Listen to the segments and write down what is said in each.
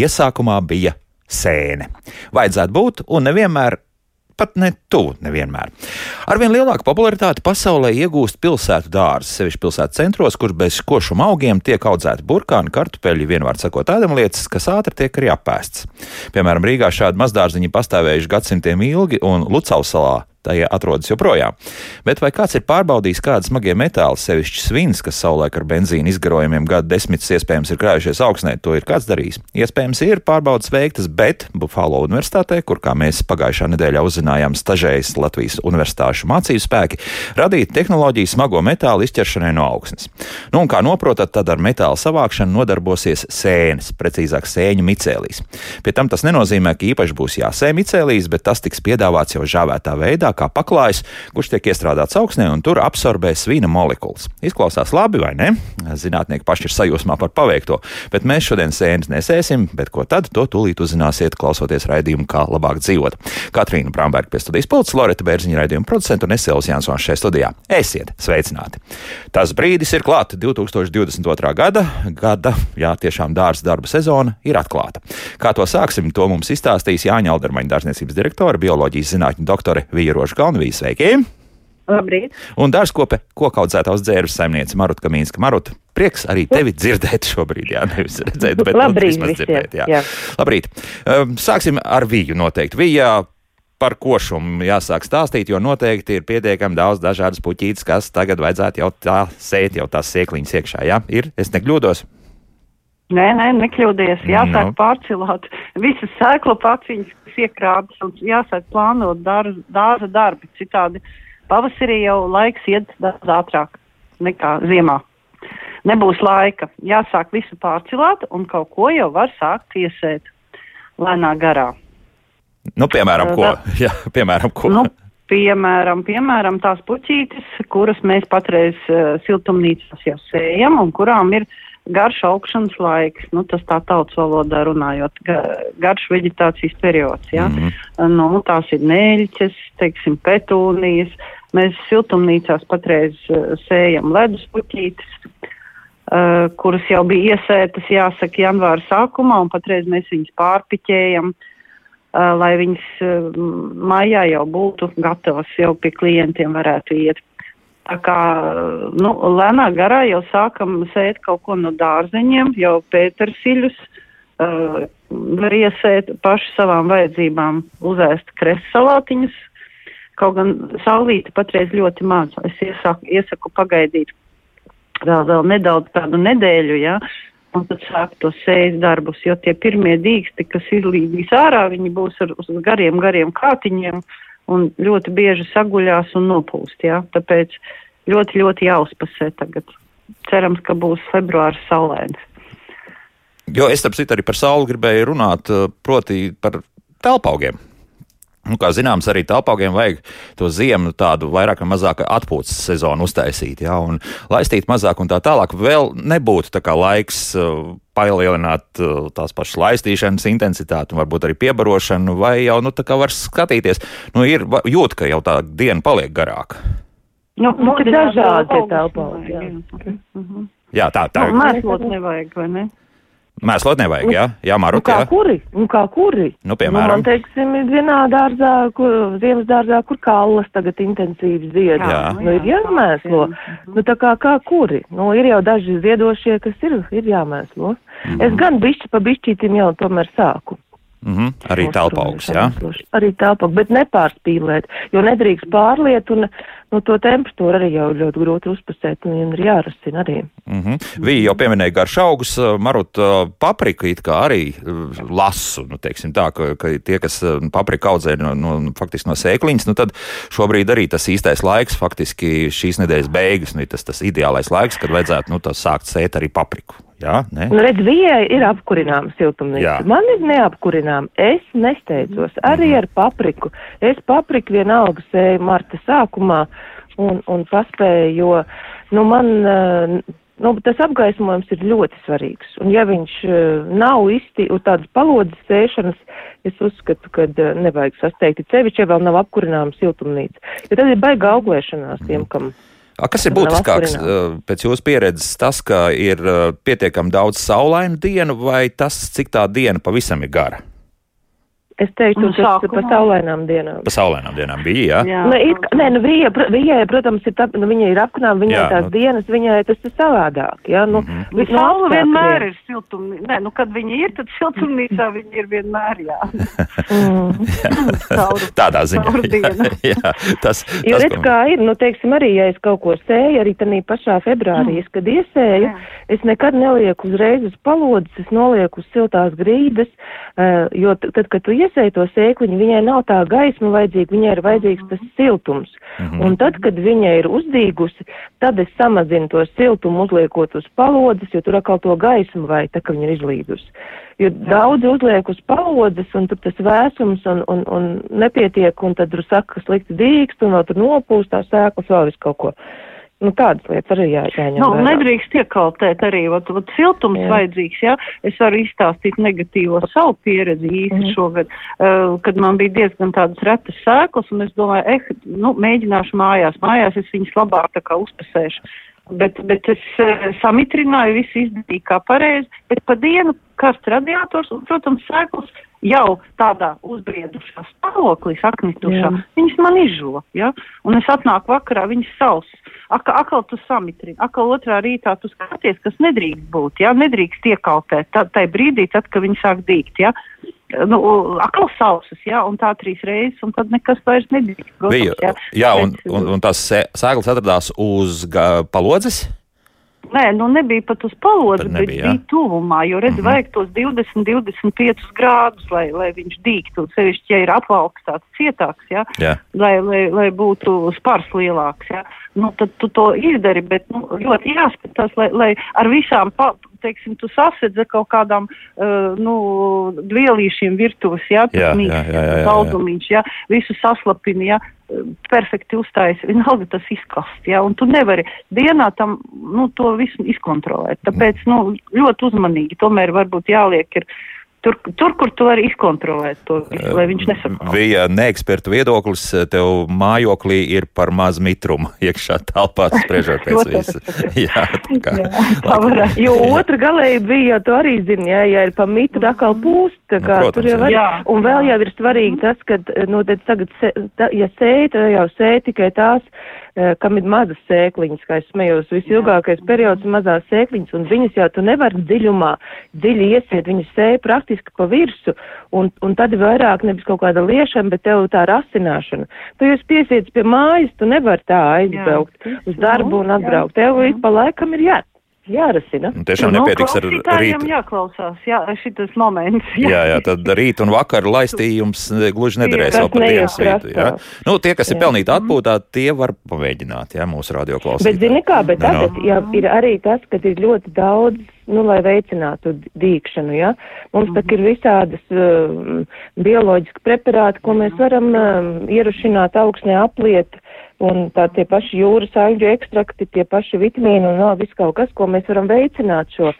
Iesākumā bija sēne. Vajadzētu būt, un nevienmēr pat ne tuvu nevienmēr. Arvien lielāku popularitāti pasaulē iegūst pilsētu dārzi, sevišķi pilsētu centros, kur bez košuma augiem tiek audzēti burkāni, kartupeļi, vienvārds sakot, tādam lietas, kas ātri tiek arī apēsts. Piemēram, Rīgā šādi mazdārziņi pastāvējuši gadsimtiem ilgi, un Lucausalā tajā atrodas joprojām. Bet vai kāds ir pārbaudījis, kādi smagie metāli, sevišķi svins, kas savulaik ar benzīnu izgarojumiem gadu desmitus iespējams ir krājušies augstnē, to ir kāds darījis? Iespējams, ir pārbaudas veiktas, bet Buffalo Universitātē, kur, kā mēs pagājušā nedēļā uzzinājām, stažējas Latvijas universitāšu mācību spēki, radīt tehnoloģiju smago metālu izķeršanai no augsnes. Nu, un kā noprotat, tad ar metāla savākšanu nodarbosies sēnes, precīzāk sēņu micēlīs. Pie tam tas nenozīmē, ka īpaši būs jāsē micēlīs, bet tas tiks piedāvāts jau žāvētā veidā veidā kā paklājs, kurš tiek iestrādāts augsnē un tur absorbē svina molekulas. Izklausās labi, vai ne? Zinātnieki paši ir sajūsmā par paveikto, bet mēs šodien sēnes nesēsim, bet ko tad, to tūlīt uzzināsiet, klausoties raidījumu, kā labāk dzīvot. Katrīna Bramberga pie studijas pults, Loreta Bērziņa raidījuma producenta un Esēls Jansons šajā studijā. Esiet sveicināti! Tas brīdis ir klāts 2022. gada, gada, jā, tiešām dārza darba sezona ir atklāta. Kā to sāksim, to mums izstāstīs Jāņa Aldermaņa dārzniecības direktore, bioloģijas zinātņu doktore Vīra Roša Kalnavīs. Sveiki! Labrīt. Un dārzkope, koka audzētājs dzērbs saimniece Maruta Kamīnska. Maruta, prieks arī tevi dzirdēt šobrīd, jā, nevis redzēt, bet Labrīt, nu, visiem, dzirdēt. Jā. jā. Labrīt. Um, sāksim ar vīju noteikti. Vijā par košumu jāsāk stāstīt, jo noteikti ir pietiekami daudz dažādas puķītes, kas tagad vajadzētu jau tā sēt, jau tās sēkliņas iekšā. Jā, ir, es nekļūdos. Nē, nē, nekļūdies. Jāsāk Nu. pārcilāt visas sēklu paciņas, kas iekrātas, un jāsāk plānot dar, dārza darbi. Citādi pavasarī jau laiks iet daudz ātrāk nekā ziemā. Nebūs laika. Jāsāk visu pārcilāt, un kaut ko jau var sākt iesēt lēnā garā. Nu, piemēram, ko? Jā, piemēram, ko? Nu, piemēram, piemēram, tās puķītes, kuras mēs patreiz uh, siltumnīcās jau sējam un kurām ir garš augšanas laiks, nu, tas tā tautas valodā runājot, ga, garš veģetācijas periods, jā. Mhm. Nu, tās ir neļķes, teiksim, petūnijas. Mēs siltumnīcās patreiz uh, sējam ledus puķītes, uh, kuras jau bija iesētas, jāsaka, janvāra sākumā, un patreiz mēs viņas pārpiķējam, uh, lai viņas uh, maijā jau būtu gatavas, jau pie klientiem varētu iet. Tā kā, uh, nu, lēnā garā jau sākam sēt kaut ko no dārzeņiem, jau pētersiļus, uh, var iesēt paši savām vajadzībām, uzēst kresalātiņus, kaut gan saulīte patreiz ļoti maz. Es iesaku, iesaku pagaidīt vēl, vēl nedaudz tādu nedēļu, jā, un tad sākt to sējas darbus, jo tie pirmie dīksti, kas izlīdīs ārā, viņi būs ar, uz gariem, gariem kātiņiem un ļoti bieži saguļās un nopūst, jā. Tāpēc ļoti, ļoti jāuzpasē tagad. Cerams, ka būs februārs saulēns. Jo es, starp citu, arī par sauli gribēju runāt, eh, proti par telpaugiem. Nu, kā zināms, arī telpaugiem vajag to ziemu tādu vairāk vai mazāk atpūtas sezonu uztaisīt, jā, un laistīt mazāk un tā tālāk. Vēl nebūtu tā kā laiks uh, palielināt uh, tās pašas laistīšanas intensitāti, un varbūt arī piebarošanu, vai jau, nu, tā kā var skatīties, nu, ir jūt, ka jau tā diena paliek garāka. Nu, Nu, ka mudināt dažādi telpaugi, jā. nevajag, jā. Mhm. Jā, tā, tā Nu, mēslot nevajag, vai ne? Mēslot nevajag, jā, jā, Nu, Marut, kā jā. kuri? Nu, kā kuri? Nu, piemēram? Nu, man, teiksim, vienā dārzā, kur, ziemas dārzā, kur kallas tagad intensīvi zied. Jā. Nu, ir jāmēslo. Nu, tā kā, kā kuri? Nu, ir jau daži ziedošie, kas ir, ir jāmēslo. Mhm. Es gan bišķi pa bišķītim jau tomēr sāku. Mhm, arī telpaugs, jā. Arī telpaugs, bet nepārspīlēt, jo nedrīkst pārliet un nu, to temperatūru arī jau ļoti grūti uzpasēt un ir jārasina arī. Mhm. Vija jau pieminēja garš augus, marut uh, papriku it kā arī lasu, nu, teiksim tā, ka, ka tie, kas papriku audzē no, no, faktiski no sēkliņas, nu tad šobrīd arī tas īstais laiks, faktiski šīs nedēļas beigas, nu, tas, tas ideālais laiks, kad vajadzētu, nu, tā sākt sēt arī papriku. Jā, ne? Nu, redz, vijai ir apkurināma siltumnīca. Jā. Man ir neapkurināma. Es nesteidzos arī ar papriku. Es papriku vienalga sēju marta sākumā un, un paspēja, jo, nu, man, nu, tas apgaismojums ir ļoti svarīgs. Un ja viņš nav izti uz tādas palodzes sēšanas, es uzskatu, ka nevajag sasteigt, cevišķi, ja vēl nav apkurināma siltumnīca. Jo tad ir baiga auglēšanās tiem, kam. A, kas ir būtiskāks pēc jūsu pieredzes? Tas, ka ir pietiekami daudz saulainu dienu, vai tas, cik tā diena pavisam ir gara? Es teiktu, tas ir pa saulainām dienām. Pa saulainām dienām bija, jā? jā. Ne, it, nē, nu, viņa, viņai, protams, ir, tā, nu, viņa ir apkunām, viņai jā, tās nu... dienas, viņai tas ir savādāk, jā. Nu, mm -hmm. nu, saula vienmēr ir siltumnīca. Nē, nu, kad viņa ir, tad siltumnīcā viņa ir vienmēr, jā. mm. Caur, Tādā ziņā. jā, jā, tas, jo redz, ko... kā ir, nu, teiksim, arī, ja es kaut ko sēju, arī tanī pašā februārī, mm. kad iesēju, jā. es nekad nelieku uzreiz uz palodzes, es nolieku uz siltās grīdas, uh, jo tad, kad tu iesēji, iesēja to sēkliņu, viņai nav tā gaisma vajadzīga, viņai ir vajadzīgs tas siltums. Mm -hmm. Un tad, kad viņa ir uzdīgusi, tad es samazinu to siltumu, uzliekot uz palodzes, jo tur atkal to gaismu vajag, tā kā viņa ir izlīdusi. Jo daudz uzliek uz palodzes, un tur tas vēsums un, un, un nepietiek, un tad tur saka, ka slikti dīkst, un vēl tur nopūst tā sēklas vēl visu kaut ko. Nu, tādas lietas arī jā, jāņem. Nu, vērā. nedrīkst iekaltēt arī, vat, vat siltums jā. vajadzīgs, jā. Es varu izstāstīt negatīvo savu pieredzi īsti mm. šogad, uh, kad man bija diezgan tādas retas sēklas, un es domāju, eh, nu, mēģināšu mājās. Mājās es viņas labāk tā kā uzpasēšu. Bet, bet es uh, samitrināju, visu izdarīju kā pareizi, bet pa dienu karsts radiators, un, protams, sēklas jau tādā uzbriedušā stāvoklī, saknitušā, Jā. viņas man izžo, ja? un es atnāku vakarā, viņas savs. Akal, akal tu samitrini, akal otrā rītā tu skaties, kas nedrīkst būt, ja? nedrīkst iekaltēt, tā, tai brīdī, tad, kad viņi sāk dīgt, ja? Nu, akal sausas, ja? un tā trīs reizes, un tad nekas vairs nedrīkst. Protams, Bija, ja? jā, un, un, un tās sēklas atradās uz palodzes? Nē, nu nebija pat uz palodzes, bet bija tuvumā, jo redz, mm -hmm. vajag tos 20, 25 grādus, lai, lai viņš dīktu, sevišķi, ja ir apvalks tāds cietāks, ja, jā. lai, lai, lai būtu spars lielāks, ja, nu tad tu to izdari, bet nu, ļoti jāskatās, lai, lai ar visām, pa, teiksim, tu sasedz ar kaut kādām, uh, nu, dvielīšiem virtuves, ja, tas mīksts, saldumiņš, ja, visu saslapini, ja, perfekti uzstājas, vienalga tas izkast, ja, un tu nevari dienā tam, nu, to visu izkontrolēt. Tāpēc, nu, ļoti uzmanīgi tomēr varbūt jāliek ir Tur, tur, kur tu vari izkontrolēt to visu, lai viņš nesaprot. Bija neekspertu viedoklis, tev mājoklī ir par maz mitrumu iekšā telpā, spriežot pēc visa. jā, tā kā. Jā, jo otra galēji bija, tu arī zini, jā, ja ir pa mitru atkal pūst, tā kā nu, protams, tur jau var, jā. un vēl jau ir svarīgi tas, ka, nu, tad tagad, ja sēja, tad jau sēja tikai tās, Eh, kam ir mazas sēkliņas, kā es smējos, visilgākais periods ir mazās sēkliņas, un viņas jau tu nevari dziļumā, dziļi iesiet, viņas sēja praktiski pa virsu, un, un tad vairāk nevis kaut kāda liešana, bet tev tā rasināšana. Tu jūs piesiec pie mājas, tu nevari tā aizbraukt jā. uz darbu un atbraukt. Tev ik pa laikam ir jāt jārasina. Un tiešām nu, nepietiks ar rītu. jāklausās, jā, šitas moments. Jā, jā, jā tad rīt un vakar laistījums gluži nederēs vēl par dienas rītu. Jā. Nu, tie, kas jā. ir pelnīti atpūtā, tie var pamēģināt, jā, mūsu radio klausītāji. Bet zini kā, bet tagad, jā, ir arī tas, ka ir ļoti daudz nu, lai veicinātu dīkšanu. Ja? Mums mm -hmm. ir visādas uh, bioloģiski preparāti, ko mēs varam uh, ierušināt augsnē apliet. Un tā tie paši jūras aļģu ekstrakti, tie paši vitamīni un vēl viss kaut kas, ko mēs varam veicināt šo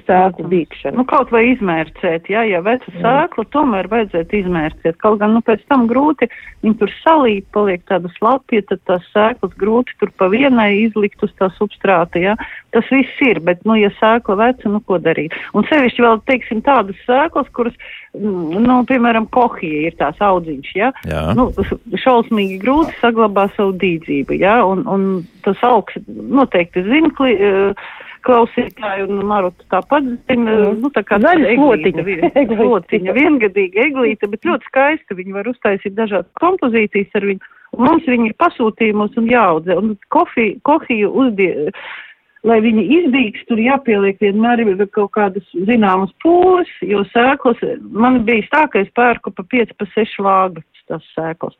sēklu dīkšanu. Nu, kaut vai izmērcēt, jā, ja veca sēkla, tomēr vajadzētu izmērcēt. Kaut gan, nu, pēc tam grūti, viņi tur salīt, paliek tāda slapja, tad tās sēklas grūti tur pa vienai izlikt uz tā substrāta, jā. Tas viss ir, bet, nu, ja sēkla veca, nu, ko darīt? Un sevišķi vēl, teiksim, tādas sēklas, kuras, mm, nu, piemēram, kohija ir tās audziņš, jā. jā. Nu, šausmīgi grūti saglabā savu dīdzību, jā, un, un tas augs noteikti zina, kli, uh, klausītāji, un Maruta tāpat zina, nu, tā kā zaļa slotiņa, slotiņa, viengadīga eglīte, bet ļoti skaista, viņi var uztaisīt dažādas kompozīcijas ar viņu, un mums viņi ir pasūtījumos un jāaudzē, un kofiju, kofiju uzdie, lai viņi izdīgs, tur jāpieliek vienmēr kaut kādas zināmas pūles, jo sēklas, man bija tā, ka es pērku pa 5, pa 6 vāgas tās sēklas.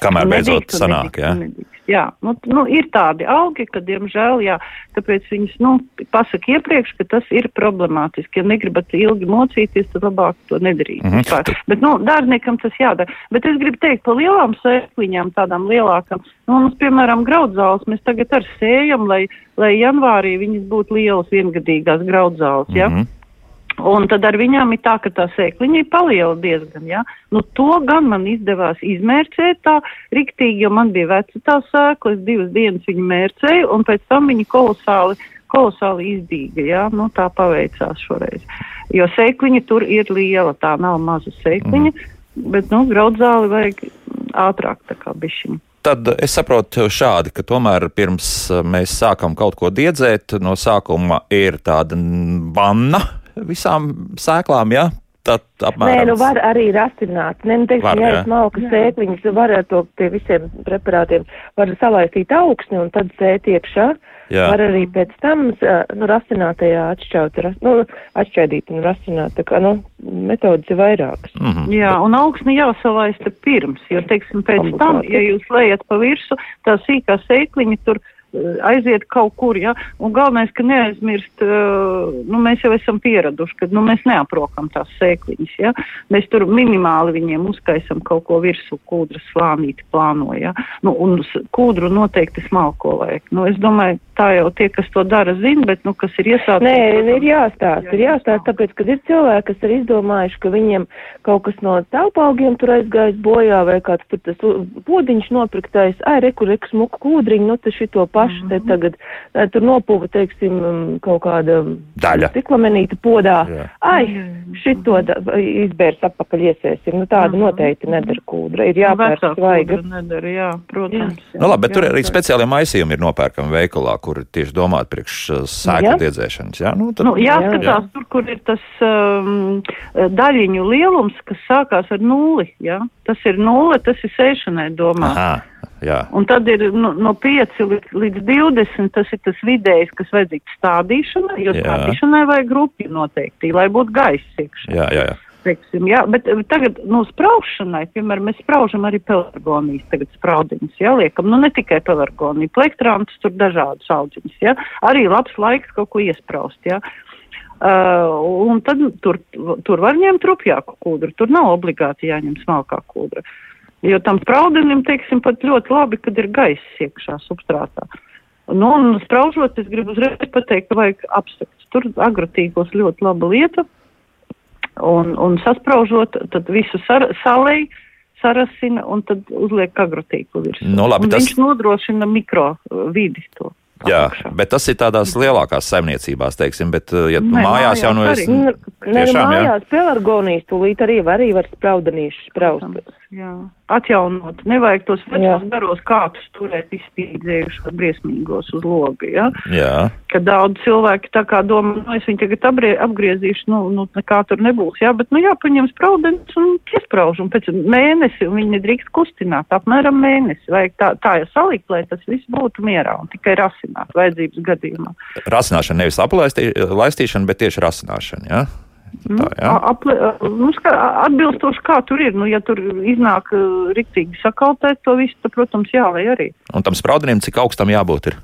Kamēr beidzot Nedrīkst un sanāk, nedrīkst jā. un nedrīkst. Jā, nu, nu, ir tādi augi, ka, diemžēl, jā, tāpēc viņas, nu, pasaka iepriekš, ka tas ir problemātiski. Ja negribat ilgi mocīties, tad labāk to nedarīt. Mhm. Vispār. Bet, nu, dārzniekam tas jādara. Bet es gribu teikt par lielām sēkliņām, tādām lielākām. Nu, mums, piemēram, graudzāles mēs tagad ar sējam, lai, lai janvārī viņas būtu lielas viengadīgās graudzāles, jā. Mhm. Un tad ar viņām ir tā, ka tā sēkliņa ir paliela diezgan, jā. Nu, to gan man izdevās izmērcēt tā riktīgi, jo man bija veca tā sēkla, es divas dienas viņu mērcēju, un pēc tam viņa kolosāli, kolosāli izdīga, jā. Nu, tā paveicās šoreiz. Jo sēkliņa tur ir liela, tā nav maza sēkliņa, mm. bet, nu, graudzāli vajag ātrāk tā kā bišķiņu. Tad es saprotu šādi, ka tomēr pirms uh, mēs sākam kaut ko diedzēt, no sākuma ir tāda vanna visām sēklām, ja? Tad Nē, apmēram. nu var arī rasināt. Nē, nu, Var, teiksim, ja jā. ir smalkas sēkliņas, var ar to pie visiem preparātiem, var salaistīt augsni un tad sēt iekšā. Jā. Var arī pēc tam, ā, nu, rasinātajā atšķaut, nu, atšķaidīt un rasināt. Tā kā, nu, metodas ir vairākas. Mhm. Jā, un augsni jāsalaista pirms, jo, teiksim, pēc tam, ja jūs lejat pa virsu, tā sīkā sēkliņa tur eh, aiziet kaut kur, ja, un galvenais, ka neaizmirst, eh, nu, mēs jau esam pieraduši, ka, nu, mēs neaprokam tās sēkliņas, ja, mēs tur minimāli viņiem uzkaisam kaut ko virsū, kūdras slānīti plāno, ja, nu, un kūdru noteikti smalko vajag. Nu, es domāju, tā jau tie, kas to dara, zina, bet, nu, kas ir iesācis. Nē, ir jāstāsta, ir jāstāsta, tāpēc, ka ir cilvēki, kas ir izdomājuši, ka viņiem kaut kas no telpaugiem tur aizgājis bojā vai kāds tur tas podiņš nopirktais, ai, reku, reku, smuku kūdriņu, nu, tas šito pašu te tagad, ē, tur nopuva, teiksim, mm, kaut kāda Daļa. stiklamenīta podā. Jā. Ai, šito izbērs apakaļ iesēsim, nu tāda noteikti nedara kūdra, ir jāpērk svaiga. nedara, jā, protams. Jā. Nu, labi, bet tur Jā, arī tā. speciālie maisījumi ir nopērkami veikalā, kur tieši domāti priekš uh, sēklu Jā. diedzēšanas. Jā, nu, tad, Nu, jāskatās, Jā. tur, kur ir tas um, daļiņu lielums, kas sākās ar nulli. Ja? Tas ir nulle, tas ir sēšanai domā. Jā. Un tad ir no, no 5 līdz, līdz 20, tas ir tas vidējs, kas vajadzīgs stādīšanai, jo Jā. stādīšanai vajag grupi noteikti, lai būtu gaiss iekšā. Jā, jā, jā. Teiksim, jā, bet eh, tagad, nu, spraušanai, piemēram, mēs spraužam arī pelargonijas, tagad spraudiņus, jā, liekam, nu, ne tikai pelargoniju, plektrantus, tur dažādus audziņus, jā, arī labs laiks kaut ko iespraust, jā. Uh, un tad tur, tur var ņemt rupjāku kūdru, tur nav obligāti jāņem smalkā kūdra. Jo tam spraudenim, teiksim, pat ļoti labi, kad ir gaiss iekšā substrātā. Nu, un spraužot, es gribu uzreiz pateikt, ka vajag apsekt. Tur agrotīkos ļoti laba lieta. Un, un saspraužot, tad visu sar, salēju, sarasina un tad uzliek agrotīklu virsū. Nu, labi, un tas- Viņš nodrošina mikro vidi to. Jā, apakšā. bet tas ir tādās lielākās saimniecībās, teiksim, bet, uh, ja Nē, mājās jau nu es. Nu, Nē, Tiešām, jā. mājās pelargonijas tūlīt arī var, arī var spraudanīšu spraust. Jā, atjaunot. Nevajag tos vecos Jā. garos kātus turēt izspīdzējušos briesmīgos uz logu, ja? Jā, Ka daudz cilvēki tā kā domā, nu, es viņu tagad apgrie, apgriezīšu, nu, nu, nekā tur nebūs, jā, bet, nu, jā, paņem spraudenis un piesprauž, un pēc mēnesi un viņi nedrīkst kustināt, apmēram mēnesi. Vajag tā, tā jau salikt, lai tas viss būtu mierā un tikai rasināt vajadzības gadījumā. rasināšana nevis aplaistīšana, bet tieši rasināšana. Jā? Nu, Tā, jā. a- apli, a- nu, ska, atbilstoši kā tur ir, nu, ja tur iznāk uh, riktīgi sakautēt to visu, tad, protams, jālai arī. Un tam spraudenim, cik augstam jābūt? Ir?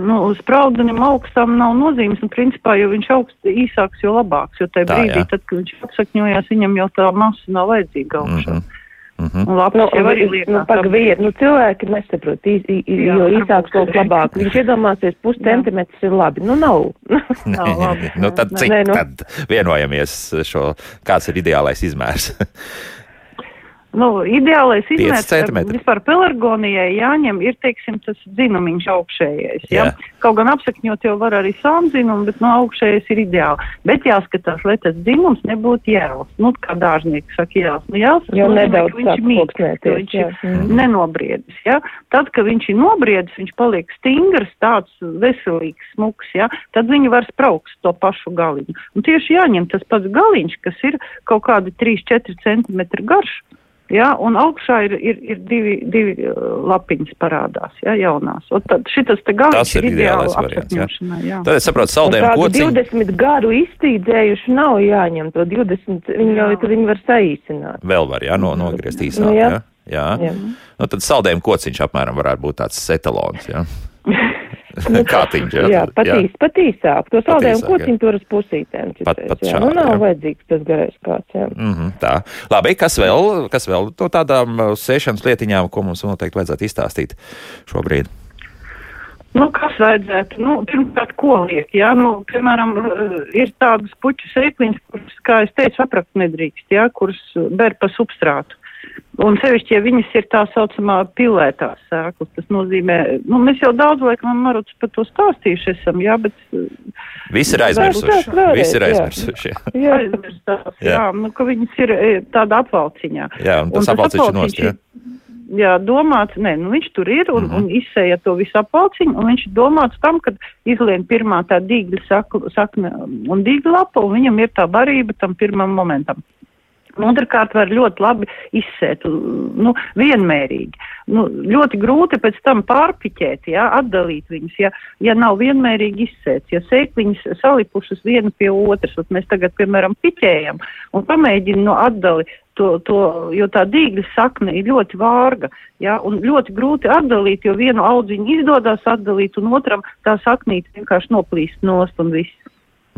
Nu, spraudenim augstam nav nozīmes, un principā, jo viņš augsts īsāks, jo labāks, jo tajā Tā, brīdī, jā. tad, kad viņš atsakņojās, viņam jau tā masa nav vajadzīga augšā. Mhm. Mhm. Un lapas Nu, arī nu, pagaviet, nu, cilvēki nesaprot, ī, ī, Jā, jo īsāks arī. labāk. Viņš iedomāsies, pus centimetrs ir labi. Nu, nav. Nav labi. nu, tad cik Nē, nu. tad vienojamies šo, kāds ir ideālais izmērs? Nu, ideālais izmērs centimetri. vispār pelargonijai jāņem ir, teiksim, tas dzinumiņš augšējais. Ja? Jā. Kaut gan apsakņot jau var arī sāmdzinumu, bet no augšējais ir ideāli. Bet jāskatās, lai tas dzinums nebūtu jēls. Nu, kā dārznieki saka, jēls. Nu, jēls nozīmē, nedaudz viņš koksnēties, viņš jā. ir Mhm. nenobriedis. Ja? Tad, kad viņš ir nobriedis, viņš paliek stingrs, tāds veselīgs, smuks, ja? tad viņi var spraukt to pašu galiņu. Un tieši jāņem tas pats galiņš, kas ir kaut kādi 3-4 cm garš. Ja, un augšā ir, ir, ir divi, divi uh, lapiņas parādās, ja, jaunās. Un tad šitas te galiņš Tas ir ideālais variants, apsakņošanai, jā. Tad es saprotu, saldējumu kociņu. 20 garu iztīdzējuši nav jāņem. To 20 viņi jau tad viņi var saīsināt. Vēl var, jā, no, nogriezt īsāk. Nu, jā. jā. Jā. jā. Nu, tad saldējuma kociņš apmēram varētu būt tāds etalons. Jā. Nu, Kātiņš, jā, jā, patīs, jā. pat īsāk. To saldējumu Pat kociņu tur uz pusītēm. Pat- citreiz, pat jā. šādi, Nu, nav jā. vajadzīgs tas garais kāds, jā. Mm -hmm, tā. Labi, kas vēl, kas vēl no tādām uh, sēšanas lietiņām, ko mums noteikti vajadzētu izstāstīt šobrīd? Nu, kas vajadzētu? Nu, pirmkārt, ko liek? Jā, nu, piemēram, eh, ir tādas puķu sēkliņas, kuras, kā es teicu, aprakt nedrīkst, jā, kuras eh, ber pa substrātu. Un sevišķi, ja viņas ir tā saucamā pilētā sēklas, tas nozīmē, nu, mēs jau daudz laikam maruts par to stāstījuši esam, jā, bet Visi ir aizmirsuši. Visi ir aizmirsuši. Jā, Jā, aizmirstās, Jā. jā, nu, ka viņas ir eh, tāda apvalciņā. jā un tas apvalciņš ir nost. Jā. Jā, domāts, nē, nu viņš tur ir un, Mhm. mm -hmm. un izsēja to visu apvalciņu, un viņš ir domāts tam, kad izlien pirmā tā dīgļa sakne un dīgļa lapa, un viņam ir tā barība tam pirmam momentam. Un Otrkārt, var ļoti labi izsēt, nu, vienmērīgi. Nu, ļoti grūti pēc tam pārpiķēt, jā, atdalīt viņus, ja, ja nav vienmērīgi izsēts. Ja sēkliņas salipušas viena pie otras, un mēs tagad, piemēram, piķējam un pamēģinam no atdali to, to, jo tā dīgļa sakne ir ļoti vārga, jā, un ļoti grūti atdalīt, jo vienu audziņu izdodas atdalīt, un otram tā saknīte vienkārši noplīst nost un viss.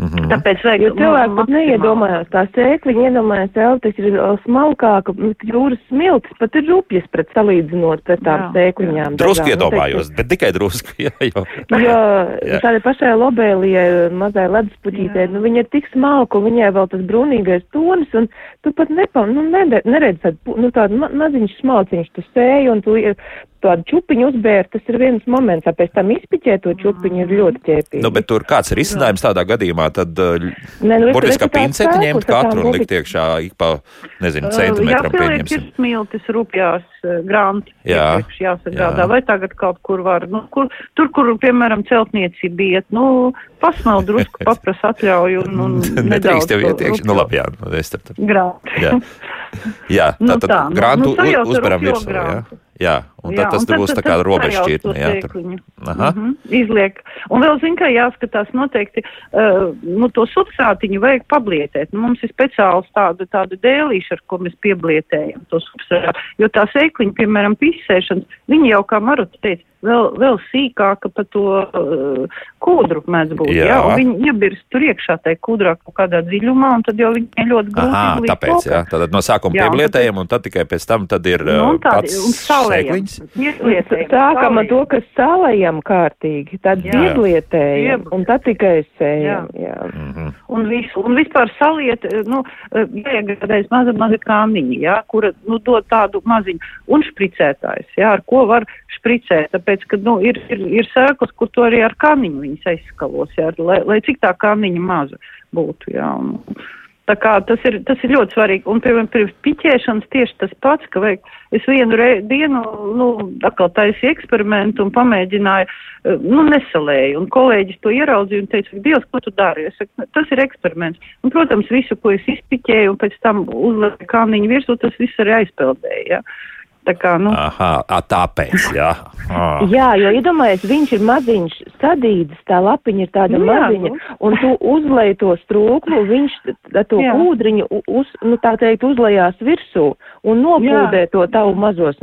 Mhm. Tāpēc vajag Jo cilvēki pat neiedomājās, tā sēkliņa iedomājās, ka tas ir uh, smalkāka, nu, jūras smiltis pat ir rupjas pret salīdzinot pret tām Jā, sēkliņām. Drusku. Nu, iedomājos, bet tikai drusku. Jā, jo. Jo Jā. tādai pašai lobēlijai, mazai leduspuķītei, nu viņa ir tik smalka, un viņai vēl tas brūnīgais tonis, un tu pat nepa, nu, neredz tādu, nu, tādu ma maziņš smalciņš, tu sēji, un tu ir tādu čupiņu uzbēr, tas ir viens moments, a pēc tam izpiķēt to čupiņu ir ļoti ķēpīgi. Nu, bet tur kāds ir izcinājums tādā gadījumā, tad uh, Nē, nu, burtiski pinceti ņemt katru un likt iekšā ik pa, nezinu, centimetram pieņemsim. ir smiltis rupjās granti. Jā, Jāsagrādā. jā. Vai tagad kaut kur var, nu, kur, tur, kur, piemēram, celtniecība iet, nu, pasmelt drusku, paprasa atļauju un, un Nedrīkst nedaudz iet iekšā. Nu, labi, jā, nu, es tad. Grāmatu. Jā. Jā, Nu tā tad nu- grantu nu, ar uzberam virsū. Jā. jā, un tad tas tur būs tā kā robežšķirtne. Jā, tur. Aha. Mm -hmm, izliek. Un vēl, zin, kā jāskatās noteikti, uh, nu, to substrātiņu vajag pablietēt. Nu, mums ir speciāls tāda, tāda dēlīša, ar ko mēs pieblietējam to substrātu. Jo tā sēkliņa, piemēram, pisēšanas, viņi jau, kā Maruta teica, vēl, vēl sīkāka pa to uh, kūdru mēdz būt. Jā. Jā. jā viņi iebirst tur iekšā tajā kūdrā kaut kādā dziļumā, un tad jau viņi ļoti grūti Aha, tāpēc, kopā. jā, tad no sākuma Jā, un pieblietējam, un tad tikai pēc tam tad ir Nu, uh, un tādi, pats sēkliņš. Sākam ar to, ka salējam kārtīgi, tad Jā. ieblietējam, Ieb- un tad tikai sējam. Jā. Mhm. un visu. Un vispār saliet, eh, nu, eh, iegādājas maza, maza kāmiņa, jā, kura, nu, dod tādu maziņu. Un špricētājs, jā, ar ko var špricēt, tāpēc, ka, nu, ir, ir, ir sēklas, kur to arī ar kāmiņu viņas aizskalos, jā, lai, lai cik tā kāmiņa maza būtu, jā. Un, Tā kā tas ir, tas ir ļoti svarīgi. Un, piemēram, pirms piķēšanas tieši tas pats, ka vajag, es vienu re, dienu, nu, atkal taisīju eksperimentu un pamēģināju, eh, nu, nesalēju. Un kolēģis to ieraudzīja un teica, Dievs, ko tu dari? Es saku, tas ir eksperiments. Un, protams, visu, ko es izpiķēju un pēc tam uzlēju kāniņu virsū, tas viss arī aizpeldēja. Ja? Tā kā, nu, Aha, ā, tāpēc, jā. Ah. Jā, jo iedomājies, viņš ir maziņš sadīdis, tā lapiņa ir tāda Nu jā, maziņa, nu. un tu uzlēji to strūklu, viņš to Jā. kūdriņu, uz, nu tā teikt, uzlējās virsū un nopūdē to tavu mazos,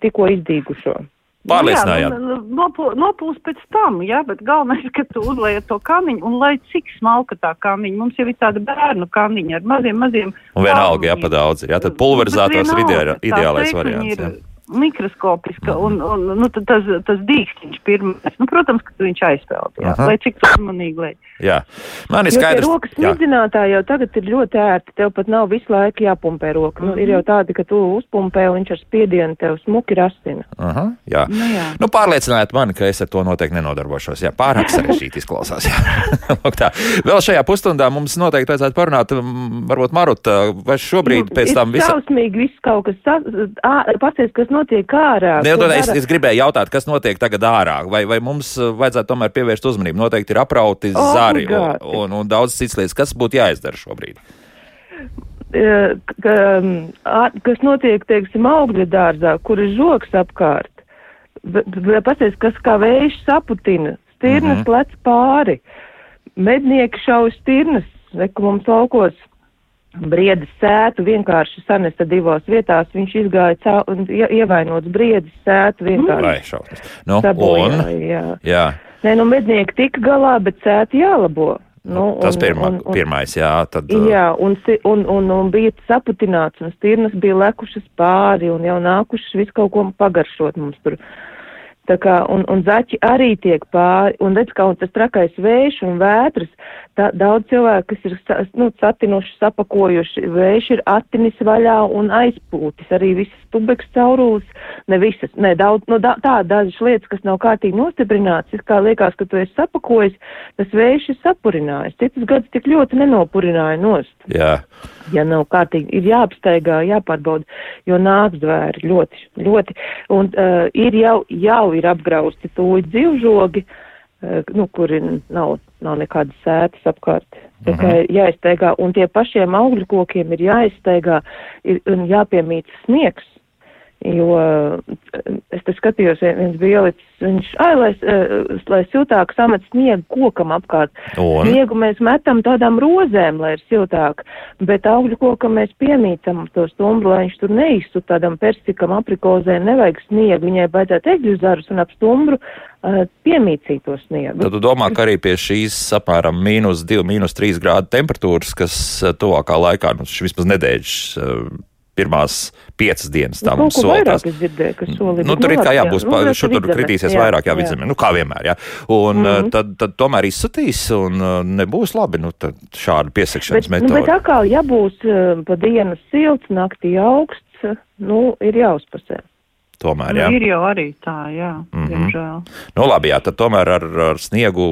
tikko izdīgušo. Pārliecinājāt. Jā, nu, nopu- nopūst pēc tam, jā, bet galvenais, ka tu uzliec to kamiņu, un lai cik smalka tā kamiņa, mums jau ir tāda bērnu kamiņa ar maziem, maziem. Un vienalga, jā, pa daudz. Jā, tad pulverizators ir ideālais variants. ir Jā. Mikroskopiska, un, un nu, tas, tas dīkstiņš pirmais, nu, protams, ka viņš aizpeld, jā, Aha. lai cik uzmanīgi, lai. jā. Man ir skaidrs. rokas smidzinātāji jau tagad ir ļoti ērti, tev pat nav visu laiku jāpumpē roka. Nu, ir jau tādi, ka tu uzpumpē un viņš ar spiedienu tev smuki rastina. Aha, jā. Nu, jā. Nu, pārlieciniet mani, ka es ar to noteikti nenodarbošos. Jā, pārāk sarežģīti izklausās. Vēl šajā pusstundā mums noteikti vajadzētu parunāt, mm, varbūt Maruta, vai šobrīd Nu, pēc tam ir visa. Šausmīgi viss kaut kas, pacies, kas notiek ārā. Ne, nu, es, dara- es gribēju jautāt, kas notiek tagad ārā, vai, vai mums vajadzētu tomēr pievērst uzmanību. Noteikti ir aprauti zari un, un, un daudz cits lietas. Kas būtu jāizdara šobrīd? Eh, ka, ā- kas notiek, teiksim, augļu dārzā, kur ir žoks apkārt. Paties, kas kā vējš saputina, stirnas mm -hmm. lec pāri, mednieki šauj stirnas, reku mums laukos briedis sētu vienkārši sanesta divās vietās, viņš izgāja cau, un ie- ievainots briedis sētu vienkārši. Vai šausmas. Nu, sabojāja, un, jā. jā, Nē, nu mednieki tika galā, bet sēti jālabo. Nu, tas un- pirmā, un- un- pirmais, jā, tad. uh, Jā, un, si- un, un, un bija saputināts, un stirnas bija lekušas pāri, un jau nākušas visu kaut ko pagaršot mums tur. Tā kā, un, un zaķi arī tiek pāri, un redz, kā un tas trakais vējš un vētras, tā, daudz cilvēku, kas ir nu, satinuši, sapakojuši, vējš ir attinis vaļā un aizpūtis, arī visas tubeks caurulis, ne visas, ne daudz, nu, da, tā dažas lietas, kas nav kārtīgi nostiprināts, it kā liekas, ka tu esi sapakojis, tas vējš ir sapurinājis, citus gadus tik ļoti nenopurināja nost. Jā, ja nav kārtīgi, ir jāapsteigā, jāpārbauda, jo nāk zvēri ļoti, ļoti, un uh, ir jau, jau ir apgrausti tūļi dzīvžogi, uh, nu, kuri nav, nav nekādas sētas apkārt. Tā kā ir jāizsteigā, un tie pašiem augļu kokiem ir jāizsteigā, ir, un jāpiemīt sniegs. Jo eh, es te skatījos, vien- viens bija ielicis, viņš, ai, lai, eh, lai siltāk samet sniegu kokam apkārt. un Sniegu mēs metam tādām rozēm, lai ir siltāk, bet augļu kokam mēs piemītam to stumbru, lai viņš tur neizsu tādam persikam, aprikozē, nevajag sniegu, viņai baidzētu egļu zarus un ap stumbru uh, piemīcīt to sniegu. Tad tu domā, ka arī pie šīs apmēram mīnus 2, mīnus 3 grādu temperatūras, kas eh, tuvākā laikā, nu, vismaz nedēļas eh, pirmās piecas dienas tam Nu, solās. vairāk es dzirdēju, ka soli. Nu, tur ir kā jābūt, pa- šur tur kritīsies vairāk, jā, vidzemē, nu kā vienmēr, jā. Un mm. -hmm. tad, tad tomēr izsutīs un uh, nebūs labi, nu tad šāda piesakšanas Bet, nu, bet atkal, ja būs uh, pa dienu silts, naktī augsts, nu, ir jāuzpasē. Tomēr, Nu, jā. ir jau arī tā, jā, mm Mhm. -hmm. diemžēl. Nu, labi, jā, tad tomēr ar, ar sniegu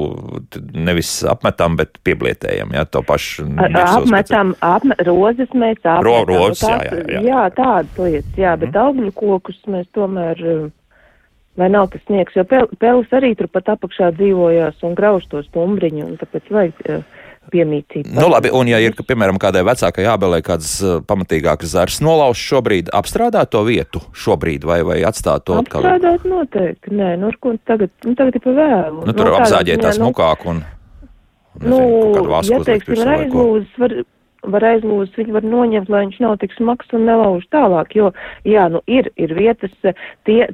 nevis apmetam, bet pieblietējam, jā, to pašu. Apmetam, apme, rozes mēs apmetam. Ro- rozes, Nu, jā, jā, jā. jā, tādas lietas, jā, bet augļu kokus mēs tomēr, uh, vai nav tas sniegs, jo pel, pelis arī tur pat apakšā dzīvojās un grauž to stumbriņu, un tāpēc vajag uh, piemītīt. Nu, labi, un ja ir, piemēram, kādai vecākai jābelē kāds uh, pamatīgāks zars nolauž šobrīd, apstrādāt to vietu šobrīd vai, vai atstāt to atkal? Apstrādāt noteikti, nē, nu, ar ko tagad, nu, tagad ir pa vēlu. Nu, tur Nu, apzāģēt tās nu, mukāk un, Nu, nezinu, vasku ja, teiksim, ir aizlūzis, var, var aizlūzis, viņu var noņemt, lai viņš nav tik smags un nelauž tālāk, jo, jā, nu, ir, ir vietas, eh, tie,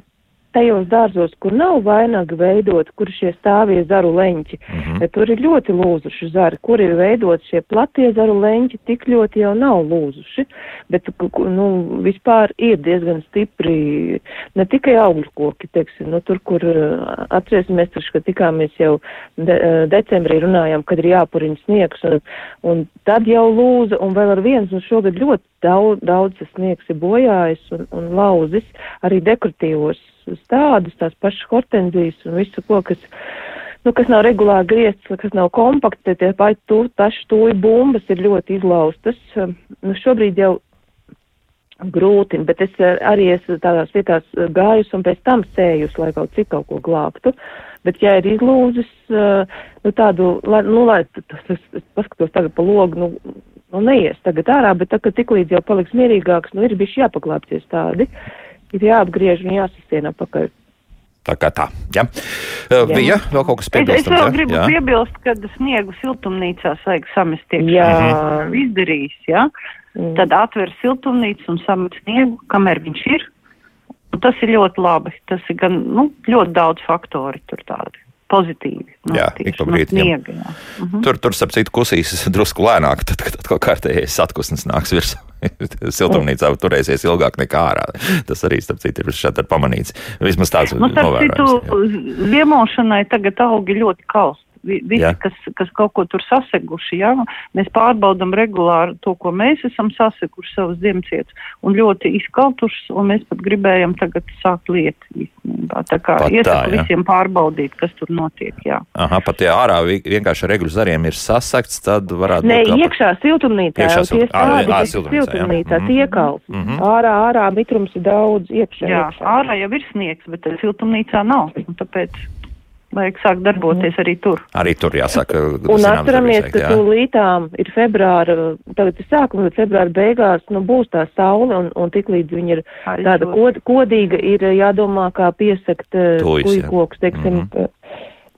tajos dārzos, kur nav vainaga veidot, kur šie stāvie zaru leņķi, mm. -hmm. tur ir ļoti lūzuši zari, kur ir veidot šie platie zaru leņķi, tik ļoti jau nav lūzuši, bet, nu, vispār ir diezgan stipri, ne tikai augļu koki, teiksim, nu, tur, kur uh, atcerēsimies, taču, ka tikāmies jau de, uh, decembrī runājām, kad ir jāpuriņ sniegs, un, un tad jau lūza, un vēl ar viens, un šogad ļoti daudz, daudz sniegs ir bojājis un, un lauzis, arī dekoratīvos stādus, tās pašas hortenzijas un visu ko, kas, nu, kas nav regulāri griezts, kas nav kompakti, tie paši tu, taši tūji bumbas ir ļoti izlaustas. Nu, šobrīd jau grūti, bet es eh, arī esmu tādās vietās eh, gājusi un pēc tam sējusi, lai kaut cik kaut ko glābtu. Bet, ja ir izlūzis, eh, nu tādu, lai, nu, lai t- t- es, es paskatos tagad pa logu, nu, nu neies tagad ārā, bet tā, ka tik līdz jau paliks mierīgāks, nu ir bišķi jāpaglāpties tādi, ir jāapgriež un jāsasien apakaļ. Tā kā tā, jā. Uh, Jā. Bija vēl kaut kas Es, es piebilstams, vēl jā? gribu jā? piebilst, ka sniegu siltumnīcās vajag samest iekšā. Jā. Mhm. Izdarījis, jā. Mm. Tad atver siltumnīcu un samet sniegu, kamēr viņš ir. Un tas ir ļoti labi. Tas ir gan, nu, ļoti daudz faktori tur tādi pozitīvi. Nu, Jā, tieši ik pa no brīdim, sniega, jā. Mhm. Tur, tur starp citu, kusīs drusku lēnāk, tad, kad atkal kārtējais atkusnis nāks virsū. Siltumnīcā turēsies ilgāk nekā ārā. Tas arī, starp citu, ir šādi pamanīts. Vismaz tāds Nu, novērojums. ziemošanai tagad augi ļoti kaust. Vi- Visi, Jā. kas, kas kaut ko tur saseguši, jā, mēs pārbaudam regulāri to, ko mēs esam saseguši savus ziemcietus, un ļoti izkaltušas, un mēs pat gribējam tagad sākt lietu īstenībā. Tā kā Pat tā, iesaku jā. visiem pārbaudīt, kas tur notiek, jā. Aha, pat ja ārā vi- vienkārši ar regulu zariem ir sasakts, tad varētu Nē, būt. ka- iekšā siltumnīcā, Iekšā jau siltum- tie ā, stādi, ā, kas siltumnīcā, jā. siltumnīcā Mhm. tiekals. Mhm. Ārā, ārā mitrums ir daudz iekšā. Jā, iekšā. ārā jau ir sniegs, bet tad siltumnīcā nav, un tāpēc vajag sākt darboties arī tur. Arī tur jāsaka, Un atceramies, ka jā. tūlītām ir februāra, tagad ir sākums, bet februāra beigās, nu, būs tā saule, un, un tik līdz viņa ir tāda Aizjūt. kod, kodīga, ir jādomā, kā piesakt jā. tuļkoks, teiksim, Mhm.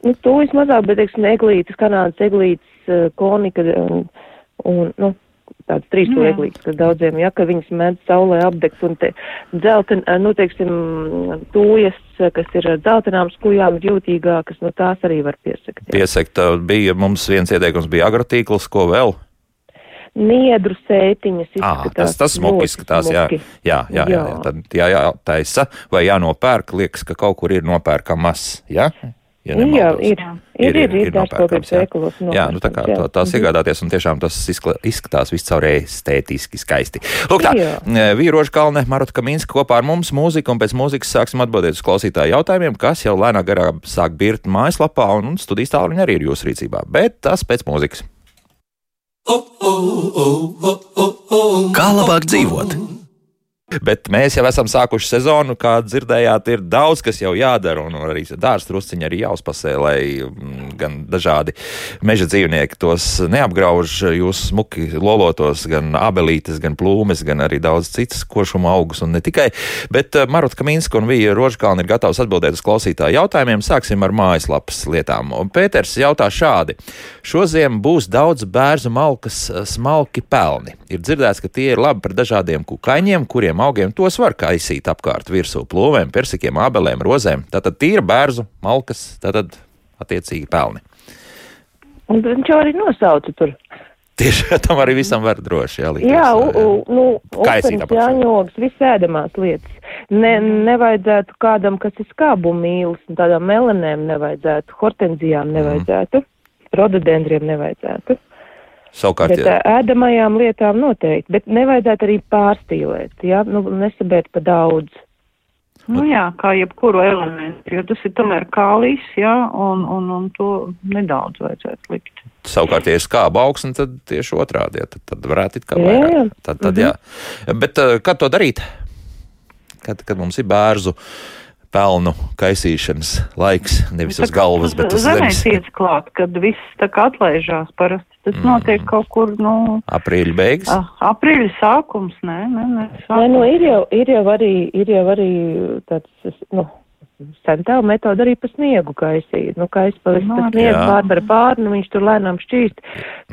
nu, tujas mazāk, bet, teiksim, eglītes, kanādas eglītes, konika, un, un, nu, tāds trīsvieglīgs, ka daudziem, ja, ka viņas mēdz saulē apdegt un te dzelten, nu, teiksim, tūjas, kas ir dzeltenām skujām, jūtīgākas, no tās arī var piesakt. Jā. Piesakt bija mums viens ieteikums, bija agrotīkls, ko vēl? Niedru sētiņas izskatās. Ah, tas, tas smuki izskatās, smuki. jā. Jā, jā, jā, jā. Tad jā, jātaisa vai jānopērk, liekas, ka kaut kur ir nopērkamas, jā? Ja jā, ir, ir, ir, ir, ir dārzkopības veikalos. Jā, nu tā kā jā. tās iegādāties, un tiešām tas izskatās viscaur estētiski skaisti. Lūk tā, Vīroša Kalne, Marota Kaminska kopā ar mums mūzika, un pēc mūzikas sāksim atbildēt uz klausītāju jautājumiem, kas jau lēnā garā sāk birt mājaslapā, un, un studijas tālruņi arī ir jūsu rīcībā, bet tas pēc mūzikas. Kā labāk dzīvot? Bet mēs jau esam sākuši sezonu, kā dzirdējāt, ir daudz, kas jau jādara, un arī dārza trusciņi arī jāuzpasē, lai mm, gan dažādi meža dzīvnieki tos neapgrauž jūs smuki lolotos, gan abelītes, gan plūmes, gan arī daudz citas košuma augus, un ne tikai. Bet eh, Marota Kaminska un Vija Rožkalna ir gatavs atbildēt uz klausītāju jautājumiem. Sāksim ar mājaslapas lietām. Pēters jautā šādi. Šoziem būs daudz bērzu malkas eh, smalki pelni. Ir dzirdēts, ka tie ir labi par dažādiem kukaiņiem, kuriem augiem tos var kaisīt apkārt virsū plūvēm, persikiem, abelēm, rozēm. Tātad tīra bērzu, malkas, tātad attiecīgi pelni. Un viņš jau arī nosauca tur. Tieši tam arī visam var droši jālikt. Jā, u, nu, kaisīt apkārt. Jāņogs, visēdamās lietas. Ne, nevajadzētu kādam, kas ir skābu mīlis, tādām melanēm nevajadzētu, hortenzijām nevajadzētu, mm. rododendriem nevajadzētu. Savukārt, bet, ēdamajām lietām noteikti, bet nevajadzētu arī pārstīlēt, jā, nu, nesabēt pa daudz. Nu jā, kā jebkuru elementu, jo tas ir tomēr kālīs, jā, un, un, un to nedaudz vajadzētu likt. Savukārt, ja ir skāba augsne, tad tieši otrādi, jā, tad, tad varētu it kā vairāk. Jā, jā. Tad, tad, mm -hmm. jā. Bet kad to darīt? Kad, kad mums ir bērzu pelnu kaisīšanas laiks, nevis uz galvas, bet uz zemes. Zemē tiec klāt, kad viss tā kā atlaižās parasti. Tas mm. notiek kaut kur, nu. Aprīļa beigas? A, aprīļa sākums, nē, nē, nē. Sākums. Nē, nu, ir jau, ir jau arī, ir jau arī tāds, nu, centāla metoda arī pa sniegu kaisīt. Nu, kais pa visu no, sniegu pārbara pāri, nu, viņš tur lēnām šķīst.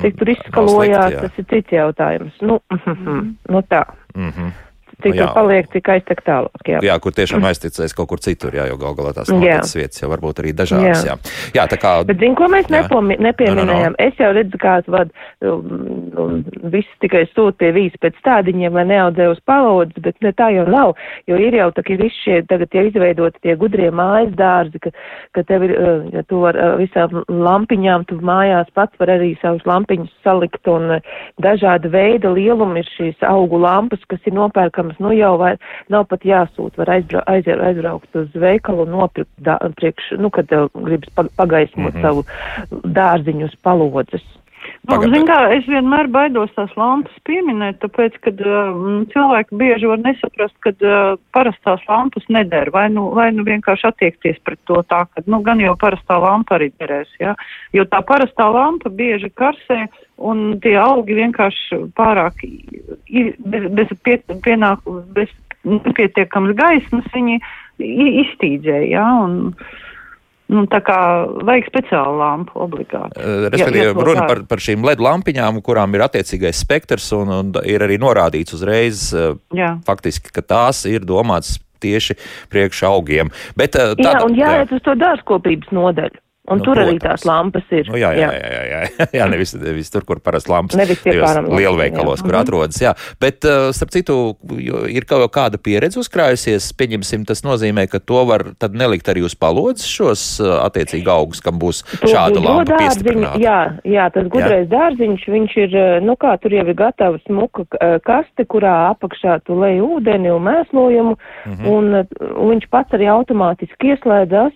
Cik tur izskalojās, tas ir cits jautājums. Nu, mm -hmm. nu tā. Mm -hmm cik nu, paliek, cik aiztek tālāk. Jā, jā kur tiešām aizticēs kaut kur citur, jā, jo gal galā tās noteiktas vietas jau varbūt arī dažādas. Jā, jā. jā tā kā. Bet, zin, ko mēs nepomi, nepieminējām? No, no, no. Es jau redzu, kāds vad, um, um, viss tikai sūt pie vīz pēc tādiņiem, lai neaudzē uz palodzes, bet ne tā jau nav, jo ir jau tā, ka visi šie tagad jau izveidoti tie gudrie mājas dārzi, ka, ka tev ir, uh, ja tu var uh, visām lampiņām, tu mājās pats var arī savus lampiņus salikt un uh, dažāda veida lielumi ir šīs augu lampas, kas ir nopērkam protams, nu jau vai, nav pat jāsūt, var aizbra, aizbraukt, aizbraukt uz veikalu un nopirkt dā, priekš, nu, kad gribas pagaismot mm -hmm. savu dārziņu uz palodzes. Nu, zin kā, es vienmēr baidos tās lampas pieminēt, tāpēc, ka uh, cilvēki bieži var nesaprast, ka uh, parastās lampas neder, vai nu, vai nu vienkārši attiekties pret to tā, ka, nu, gan jau parastā lampa arī derēs, jā, ja? jo tā parastā lampa bieži karsē, un tie augi vienkārši pārāk bez, bez, pie, pienāk, bez nepietiekams gaismas viņi iztīdzēja, ja, un, Nu, tā kā vajag speciālu lampu obligāti. Respektīvi, ja, runa par, par šīm LED lampiņām, kurām ir attiecīgais spektrs un, un ir arī norādīts uzreiz, jā. faktiski, ka tās ir domātas tieši priekš augiem. Bet, tā, jā, un jāiet uz to dārzkopības nodaļu. Un nu, tur protams. arī tās lampas ir. Nu, jā, jā, jā, jā, jā, jā nevis, nevis tur, kur parasti lampas nevis lielveikalos, kur mhm. atrodas. Jā. Bet, uh, starp citu, ir kaut kāda pieredze uzkrājusies. Pieņemsim, tas nozīmē, ka to var tad nelikt arī uz palodzes šos uh, attiecīgi augus, kam būs to šāda lampa piestiprināta. Jā, jā, tas gudrais jā. dārziņš, viņš ir, uh, nu kā, tur jau ir gatava smuka kaste, kurā apakšā tu lej ūdeni un mēslojumu, mm -hmm. un, un viņš pats arī automātiski ieslēdzas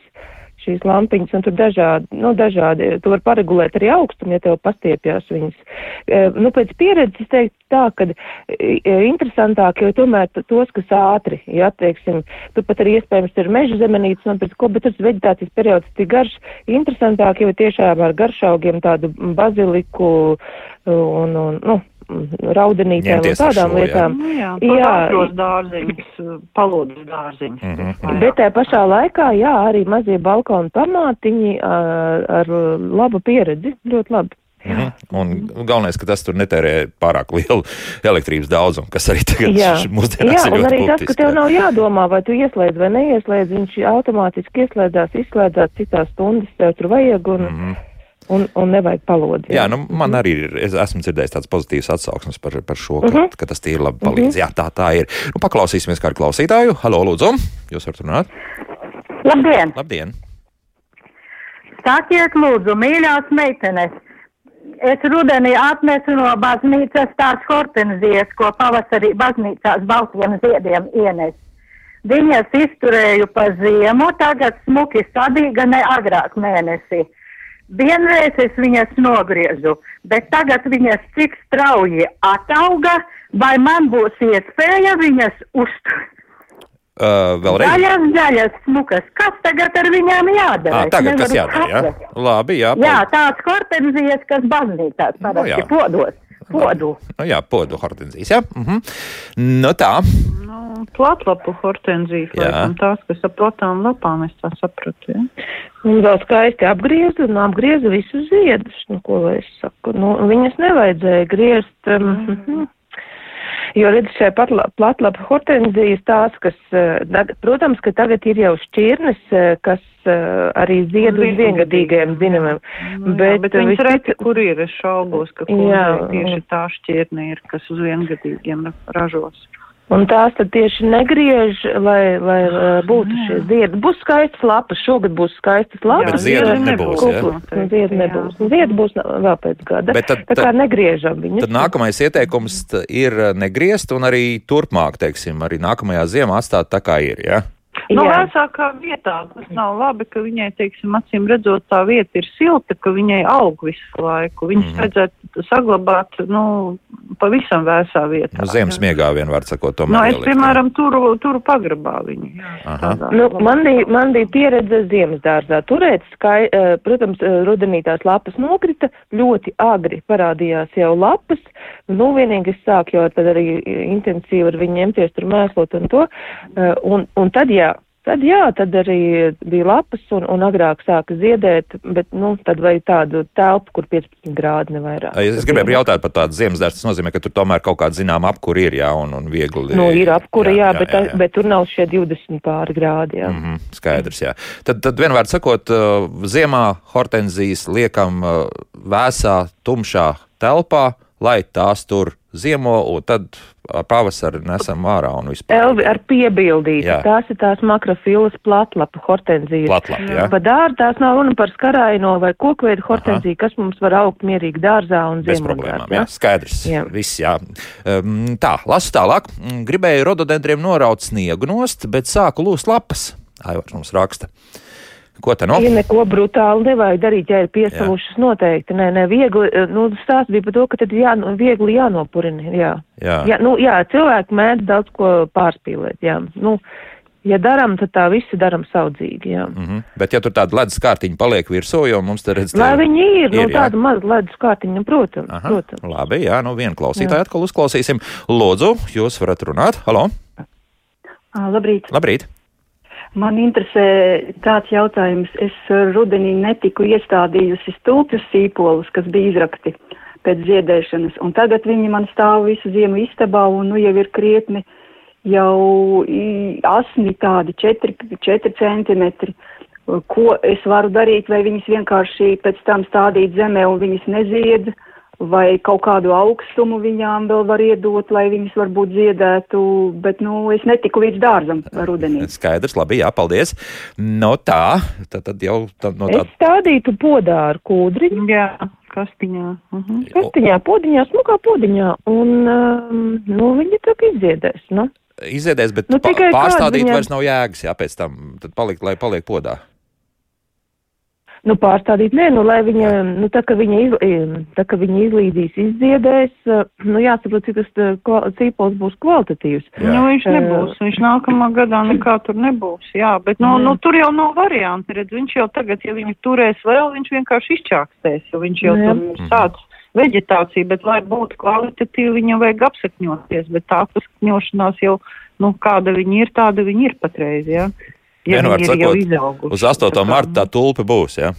šīs lampiņas, un tur dažādi, nu, dažādi, tu vari paregulēt arī augstumu, ja tev pastiepjās viņas. E, nu, pēc pieredzes teiktu tā, ka e, interesantāk, jo tomēr tos, kas ātri, ja, teiksim, tu pat arī iespējams ir meža zemenītes, un pēc ko, bet tas veģetācijas periods tik garš, interesantāk, jo tiešām ar garšaugiem tādu baziliku un, un, nu, raudenītēm un tādām šo, lietām. Jā, nu jā, jā. dārziņus, palodas dārziņus. Mm -hmm. Bet tajā pašā laikā, jā, arī mazie balkonu pamātiņi ar, ar labu pieredzi, ļoti labi. Mhm. Un galvenais, ka tas tur netērē pārāk lielu elektrības daudzumu, kas arī tagad Jā, mūsdienās jā ir un ļoti arī tas, ka būtiski. tev nav jādomā, vai tu ieslēdz vai neieslēdz, viņš automātiski ieslēdzās, izslēdzās citās stundas, tev tur vajag un, mm -hmm. Un, un nevajag palodzi. Jā, nu, man arī ir, es esmu dzirdējis tāds pozitīvs atsauksmes par, par šo, ka, Mhm. uh -huh. ka tas tīri labi palīdz. Jā, tā, tā ir. Nu, paklausīsimies kādu klausītāju. Halo, lūdzu, jūs varat runāt? Labdien! Labdien! Sakiet, lūdzu, mīļās meitenes, es rudenī atnesu no baznīcas tās hortenzijas, ko pavasarī baznīcās baltiem ziediem ienes. Viņas izturēju pa ziemu, tagad smuki sadīga ne agrāk mēnesī. Vienreiz es viņas nogriezu, bet tagad viņas cik strauji atauga, vai man būs iespēja viņas uzturēt? Uh, vēlreiz. Zaļas, zaļas, smukas. Kas tagad ar viņām jādara? À, tagad nevaru jādara? Jā? Labi, jā. Jā, tās hortenzijas, kas baznīcās Nu, jā. parasti podos. Podu. Nu, jā, podu hortenzijas, jā. Uh -huh. Nu tā. Nu, platlapu hortenzijas, laikam tās, kas ar platām lapām, es tā sapratu. Ja? Un vēl skaisti apgrieza un apgrieza visus ziedus, nu, ko lai es saku. Nu, viņas nevajadzēja griezt. Um, Jo, redz, šai platlapa hortenzijas tās, kas, eh, protams, ka tagad ir jau šķirnes, eh, kas arī zied uz viengadīgajiem zinamiem. Nu, bet, jā, bet viņas vistic- reti, kur ir, es šaubos, ka Jā. kundzei tieši tā šķirne ir, kas uz viengadīgiem ra- ražos. Un tās tad tieši negriež, lai, lai eh, būtu šie ziedi. Būs skaistas lapas, šogad būs skaistas lapas. Eh, nebūs, jā? un Ziedu nebūs. Un Ziedu būs vēl pēc gada. Bet tad- tā kā tad- negriežam viņus. Tad nākamais ieteikums ir negriezt un arī turpmāk, teiksim, arī nākamajā ziemā atstāt tā kā ir, jā? Nu, Jā. vēsākā vietā tas nav labi, ka viņai, teiksim, acīm redzot, tā vieta ir silta, ka viņai aug visu laiku. Viņas mm. vajadzētu saglabāt, nu, pavisam vēsā vietā. Nu, ziemas miegā vien var sakot, tomēr. Nu, es, ielikt, jā. piemēram, turu, turu pagrabā viņu. Nu, man, bija, man bija pieredze ziemas dārzā. Turēt, skai, eh, protams, eh, rudenī tās lapas nokrita, ļoti agri parādījās jau lapas. Nu, vienīgi es sāku jau tad arī intensīvi ar viņiem ņemties tur mēslot un to. eh, Un, un tad jā. Tad jā, tad arī bija lapas un, un agrāk sāka ziedēt, bet, nu, tad vai tādu telpu, kur 15 grādi nevairāk. Es, es gribēju jautāt par tādu ziemas dārstu. Tas nozīmē, ka tur tomēr kaut kāda zināma apkura ir, jā, un, un viegli. Nu, ir apkura, jā, jā, jā, bet, jā, jā. bet tur nav šie 20 pāri grādi, jā. Mm -hmm, skaidrs, jā. Tad, tad vienmēr sakot, ziemā hortenzijas liekam vēsā, tumšā telpā, lai tās tur ziemo, un tad ar pavasari nesam ārā un vispār. Elvi ar piebildīti. Jā. Tās ir tās makrofilas platlapa hortenzijas. Platlap, jā. Pa dārzu tās nav runa par skarāino vai kokveidu hortenziju, kas mums var augt mierīgi dārzā un Bez ziemā. problēmām, jā, skaidrs. Jā. Viss, jā. Um, tā, lasu tālāk. Gribēju rododendriem noraut sniegu nost, bet sāku lūst lapas. Aivars mums raksta. Ko te no? Ja neko brutāli nevajag darīt, ja ir piesalušas noteikti. Nē, nē, viegli, eh, nu, stāsts bija par to, ka tad jā, nu, viegli jānopurina, jā. Jā. Jā, nu, jā, cilvēki mēdz daudz ko pārspīlēt, jā. Nu, ja daram, tad tā visi daram saudzīgi, jā. Mm -hmm. Bet ja tur tāda ledus kārtiņa paliek virsū, jo mums te redz. Lai viņi ir, nu, ir, jā. tāda maza ledus kārtiņa, nu, protams, Aha, protams. labi, jā, nu vienu klausītāju atkal uzklausīsim. Lūdzu, jūs varat runāt. Halo, Labrīt! labrīt! Man interesē tāds jautājums. Es eh, rudenī netiku iestādījusi stulpju sīpolus, kas bija izrakti pēc ziedēšanas, un tagad viņi man stāv visu ziemu istabā, un nu jau ir krietni jau asni tādi 4, 4 centimetri. Ko es varu darīt, vai viņas vienkārši pēc tam stādīt zemē un viņas nezied, vai kaut kādu augstumu viņām vēl var iedot, lai viņas varbūt ziedētu, bet, nu, es netiku līdz dārzam rudenī. Skaidrs, labi, jā, paldies. No tā, tad, tad jau tā, no tā. Es stādītu podā ar kūdriņu, Jā, kastiņā. Mhm. kastiņā, podiņā, smukā podiņā, un, um, nu, viņi tā kā izdziedēs, nu. Izēdēs, bet Nu, pārstādīt viņam- vairs nav jēgas, jā, pēc tam, tad palikt, lai paliek podā. Nu, pārstādīt, nē, nu, lai viņa, nu, tā, ka viņa, iz, tā, ka viņa izlīdīs, izdziedēs, eh, nu, jāsaprot, cik tas eh, cīpols būs kvalitatīvs. Jā. Nu, viņš Eh, nebūs, viņš nākamā gadā nekā tur nebūs, jā, bet, nu, Mm. nu tur jau nav varianti, redz, viņš jau tagad, ja viņu turēs vēl, viņš vienkārši izčākstēs, jo viņš jau Jā. tur ir sāc veģetāciju, bet, lai būtu kvalitatīvi, viņam vajag apsakņoties, bet tā apsakņošanās jau, nu, kāda viņa ir, tāda viņa ir patreiz, jā. Ja jau sakot. Uz 8. Tā kā, marta tā tulpe būs, jā.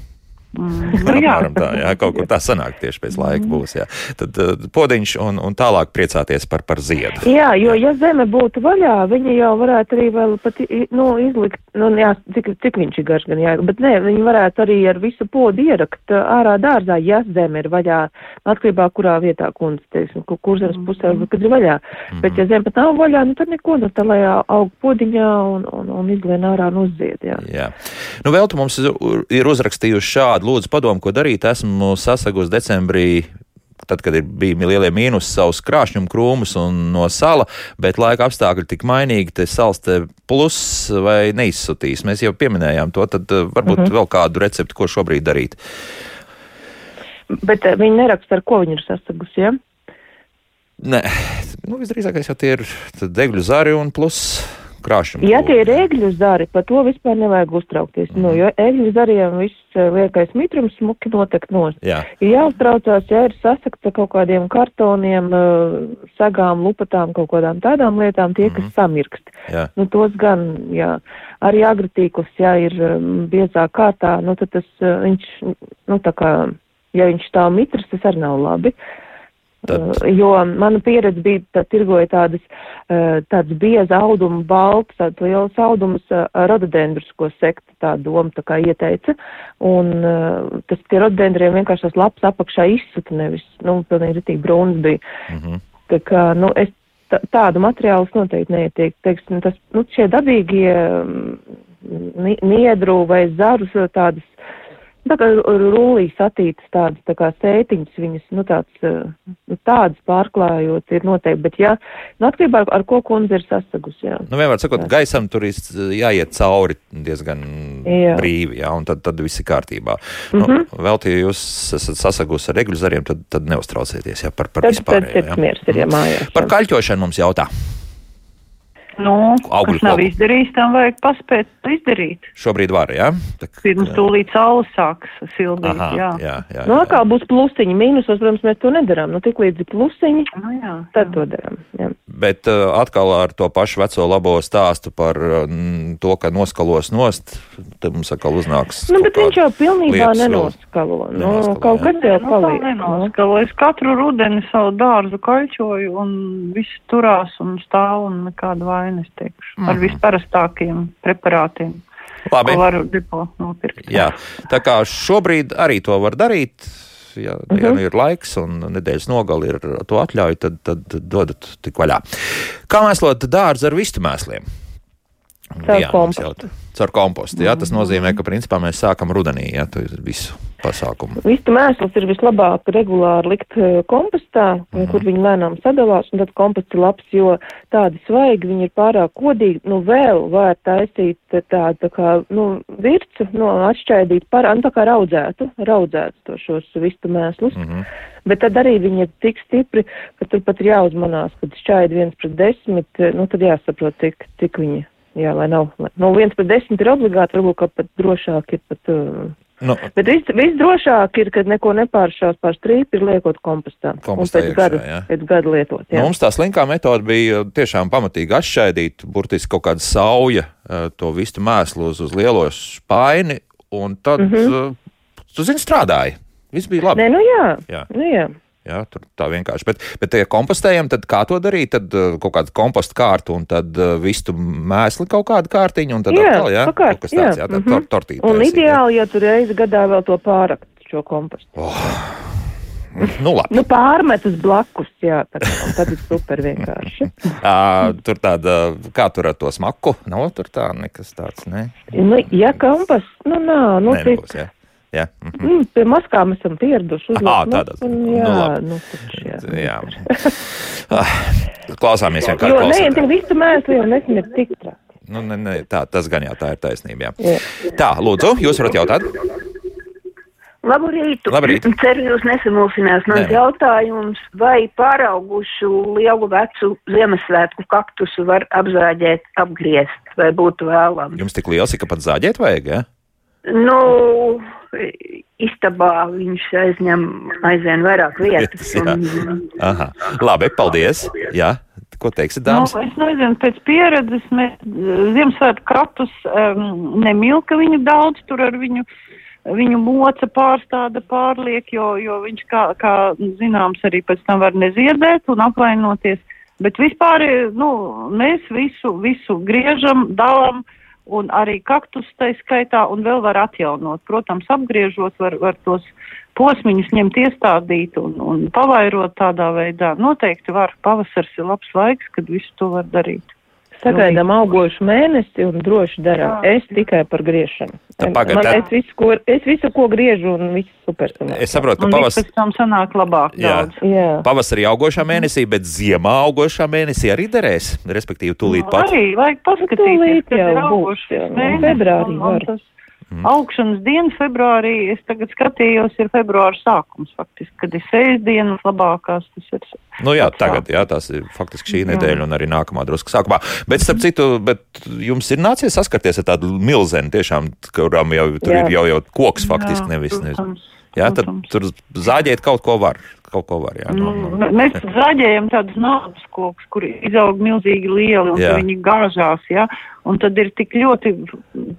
Mm, nu, jā. Tā, jā, kaut kur tā sanāk tieši pēc laika būs. Jā. Tad uh, podiņš un, un tālāk priecāties par, par ziedu. Jā, jo ja zeme būtu vaļā, viņi jau varētu arī vēl pat, nu, izlikt, nu, jā, cik, cik viņš ir garš gan jā, bet nē, viņi varētu arī ar visu podu ierakt ā, ārā dārzā, ja zeme ir vaļā, atkarībā kurā vietā kundze, teiksim, kur kurzemes pusē, kad ir vaļā. Bet ja zeme pat nav vaļā, nu tad neko, nu tā lai aug podiņā un, un, un izlien ārā un uzzied, jā. Jā. Nu, vēl tu mums ir uzrakstījuši šādu lūdzu padomu, ko darīt. Esmu sasagus decembrī. Tad, kad ir, bija lielie mīnus, savus krāšņumu krūmus un no sala, bet laika apstākļi tik mainīgi, te sals te plus vai neizsutīs. Mēs jau pieminējām to, tad uh, varbūt uh -huh. vēl kādu recepti, ko šobrīd darīt. Bet eh, viņi neraksta, ar ko viņi ir sasagusi, ja? Nē, nu, visdrīzākais jau tie ir degļu zari un plus krāšņumu. Ja tie ir egļu zari, par to vispār nevajag uztraukties. Mm. Nu, jo egļu zariem viss eh, liekais mitrums smuki notek nost. Jā. Jāuztraucās, ja ir sasakta kaut kādiem kartoniem, eh, sagām, lupatām, kaut kādām tādām lietām, tie, kas samirkst. Jā. Nu, tos gan, jā. Arī agratīklis, ja ir um, biezā kārtā, nu, tad tas uh, viņš, nu, tā kā, ja viņš stāv mitrs, tas arī nav labi. Tad- Uh, jo mana pieredze bija, tā tirgoja tādas, uh, tādas bieza auduma balts, tādas lielas audumas uh, rododendrus, ko sekta tā doma tā kā ieteica. Un uh, tas tie rododendriem vienkārši tas laps apakšā izsuta, nevis, nu, pilnīgi ritīgi brūns bija. Mhm. Tā kā, nu, es tā- tādu materiālu noteikti neieteiktu. Teiksim, tas, nu, šie dabīgie mm, ni- niedru vai zarus tādas, tā kā rullīs attītas tādas, tā kā sētiņas viņas, nu, tāds, eh, nu, tādas pārklājot ir noteikti. Bet, ja, nu, atkarībā ar, ar ko kundze ir sasagus, jā. Nu, vienmēr sakot, gaisam tur ir jāiet cauri diezgan Jā. brīvi, jā, un tad, tad viss ir kārtībā. Nu, Mhm. vēl tie jūs esat sasagusi ar regļu zariem, tad, tad neuztraucieties jā, par, par Tad, tad vispārējo. sirds miers ir, ja mājās. Par jā. kaļķošanu mums jautā. Nu, Augļu kas nav koku. izdarījis, tam vajag paspēt izdarīt. Šobrīd var, jā? Tā, Pirms tūlīt saule sāks sildīt, Aha, jā. jā, jā, Nu, jā. atkal būs plusiņi, mīnusos, protams, mēs to nedarām. Nu, tik līdz ir plusiņi, Nu, jā. tad to darām. Jā. Bet uh, atkal ar to pašu veco labo stāstu par uh, to, ka noskalos nost, tad mums atkal uznāks. Nu, bet viņš jau pilnībā nenoskalo. Nu, Nenoskalo, kaut jā. kas jau Nu, palīdz. tā Nu. nenoskalo. Es katru rudeni savu dārzu kaļķoju un viss turās un stāv un nekādu vainas teikšu. Ar Mhm. visparastākajiem preparātiem, Labi. ko varu depo nopirkt. Jā, tā kā šobrīd arī to var darīt. Ja, Mhm. ja nu ir laiks un nedēļas nogali ir to atļauj, tad, tad dodat tik vaļā. Kā mēslot dārzu ar vistu mēsliem? Caur Jā, kompostu. Caur kompostu. Jā, tas nozīmē, ka principā mēs sākam rudenī jā, visu pasākumu. Vistu mēsls ir vislabāk regulāri likt eh, kompostā, Mhm. kur viņi lēnām sadalās, un tad komposts ir labs, jo tādi svaigi, viņi ir pārāk kodīgi. Nu, vēl var taisīt tādu, tā kā, nu, vircu, nu, atšķaidīt par, nu, tā kā raudzētu, raudzētu to šos vistu mēslus. Mm -hmm. Bet tad arī viņi ir tik stipri, ka tur pat ir jāuzmanās, kad šķaid viens pret desmit, eh, nu, tad jāsaprot, cik, cik viņi, jā, lai nav. Nu, viens pret desmit ir obligāti, varbūt, ka pat drošāk ir pat. Uh, nu, Bet vis drošāk ir, kad neko nepāršās pār strīpu, ir liekot kompostā. Kompostā pēc iekšā, gada, jā. pēc gada lietot. Nu, Jā. mums tā slinkā metode bija tiešām pamatīgi atšķaidīt, burtiski kaut kāda sauja eh, to vistu mēslu uz, uz lielo spaini, un tad, mm. -hmm. tu zini, strādāja. Viss bija labi. Nē, nu jā. Jā. Nu, jā. Jā, tur tā vienkārši. Bet, bet ja kompostējam, tad kā to darīt? Tad uh, kaut kāda komposta kārta un tad uh, vistu mēsli kaut kāda kārtiņa un tad jā, atkal, jā, pa kārt, kaut kas tāds, jā, tā mhm. tor, tortīte. Un taisīt, jā. ideāli, ja tu reizi gadā vēl to pārakt šo kompostu. Nu, labi. Nu, pārmetus blakus, jā, un tad ir super vienkārši. Uh, tur tāda, kā tur ar to smaku, nav tur tā nekas tāds, ne? nu, ja komposts, nu, nā, nu, Nē, tik, nebūs, jā. Jā, mhm. mm, pie maskām esam pieraduši. Uzlikt tādā ziņā. Nu, Jā, nu, taču, jā. jā. Ah, Klausāmies Jo, vienkārši. nē, klausāmies. tik visu mēslu jau nesmir tik trāk. Nu, ne, ne, tā, tas gan jā, tā ir taisnība. Jā. Jā. Tā, lūdzu, jūs varat jautāt? Labu rītu. Labrīt. Ceru, jūs nesamulsinās. Mans Nē. jautājums, vai pāraugušu lielu vecu Ziemassvētku kaktusu var apzāģēt, apgriezt, vai būtu vēlams? Jums tik liels, ir, ka pat zāģēt vajag, jā? Nu, istabā viņš aizņem aizvien vairāk vietas. Jā. un- Aha. Labi, paldies. Jā, ko teiksit, Nu, dāmas? es nezinu, pēc pieredzes mēs Ziemassvētku kratus um, nemilka viņu daudz tur ar viņu viņu moca pārstāda pārliek, jo, jo viņš, kā, kā zināms, arī pēc tam var neziedēt un apvainoties. Bet vispār, nu, mēs visu, visu griežam, dalām un arī kaktus tai skaitā un vēl var atjaunot. Protams, apgriežot var, var tos posmiņus ņemt iestādīt un, un pavairot tādā veidā. Noteikti var. Pavasars ir labs laiks, kad visu to var darīt. Sagaidām augošu mēnesi un droši darām. Es tikai par griešanu. Tā Man- tā- es, visu, ko, es visu, ko griežu, un viss super. sanāk. Es saprotu, ka viss pavas, pēc tam sanāk labāk Jā. daudz. Jā. pavasarī augošā mēnesī, bet ziemā augošā mēnesī arī derēs. Respektīvi, tūlīt pat. Arī vajag paskatīties, Tūlīt kad jau ir būs, nu, februārī var. tas Augšanas diena februārī, es tagad skatījos, ir februāra sākums faktiski, kad ir sejas dienas labākās. Tas ir Nu jā, tagad, jā, tas ir faktiski šī Jā. nedēļa un arī nākamā drusku sākumā. Bet, starp citu, bet jums ir nācies saskarties ar tādu milzeni, tiešām, kuram jau tur Jā. ir jau, jau koks faktiski nevis. nevis. Jā, tad tur zāģēt kaut ko var. Kaut ko var, jā. Nu, Nu, nu. mēs zaļējam tādus naudas kokus, kuri izaug milzīgi lieli un Jā. viņi gāžās, jā. Un tad ir tik ļoti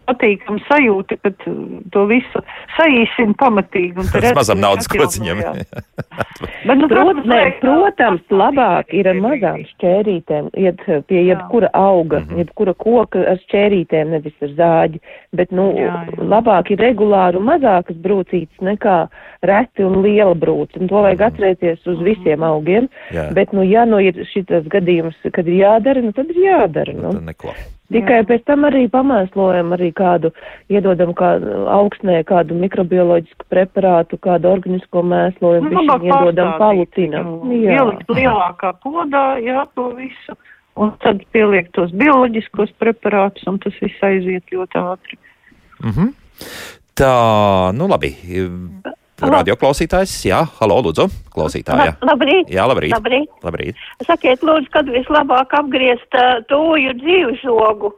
patīkama sajūta, ka tu to visu saīsina pamatīgi. Tas mazam naudas atjaunojās. Bet, nu, Protams, nē, protams, labāk ir ar mazām šķērītēm, iet pie jebkura auga, Mhm. jebkura koka ar šķērītēm, nevis ar zāģi. Bet, nu, Jā, jā. labāk ir regulāri mazākas brūcītes nekā reti un liela brūce. Un to vajag atcerēties uz visiem augiem. Mhm. Jā. Bet, nu, ja nu ir šitas gadījums, kad ir jādara, nu, tad ir jādara. Nu, Nu. tad Tikai pēc tam arī pamēslojam arī kādu, iedodam kādu augsnē, kādu mikrobioloģisku preparātu, kādu organisko mēslojumu, Nu, labāk bišķiņ iedodam pārstādīt, palutinam. nu, Ielikt lielākā podā, jā, to visu. Un tad pieliekt tos bioloģiskos preparātus, un tas viss aiziet ļoti ātri. Mhm. Tā, nu labi. Radio klausītājs, jā, halo, lūdzu, klausītāja. Labrīt! Jā, labrīt. Labrīt! Labrīt. Sakiet, lūdzu, kad vislabāk apgriezt uh, tūju dzīvžogu?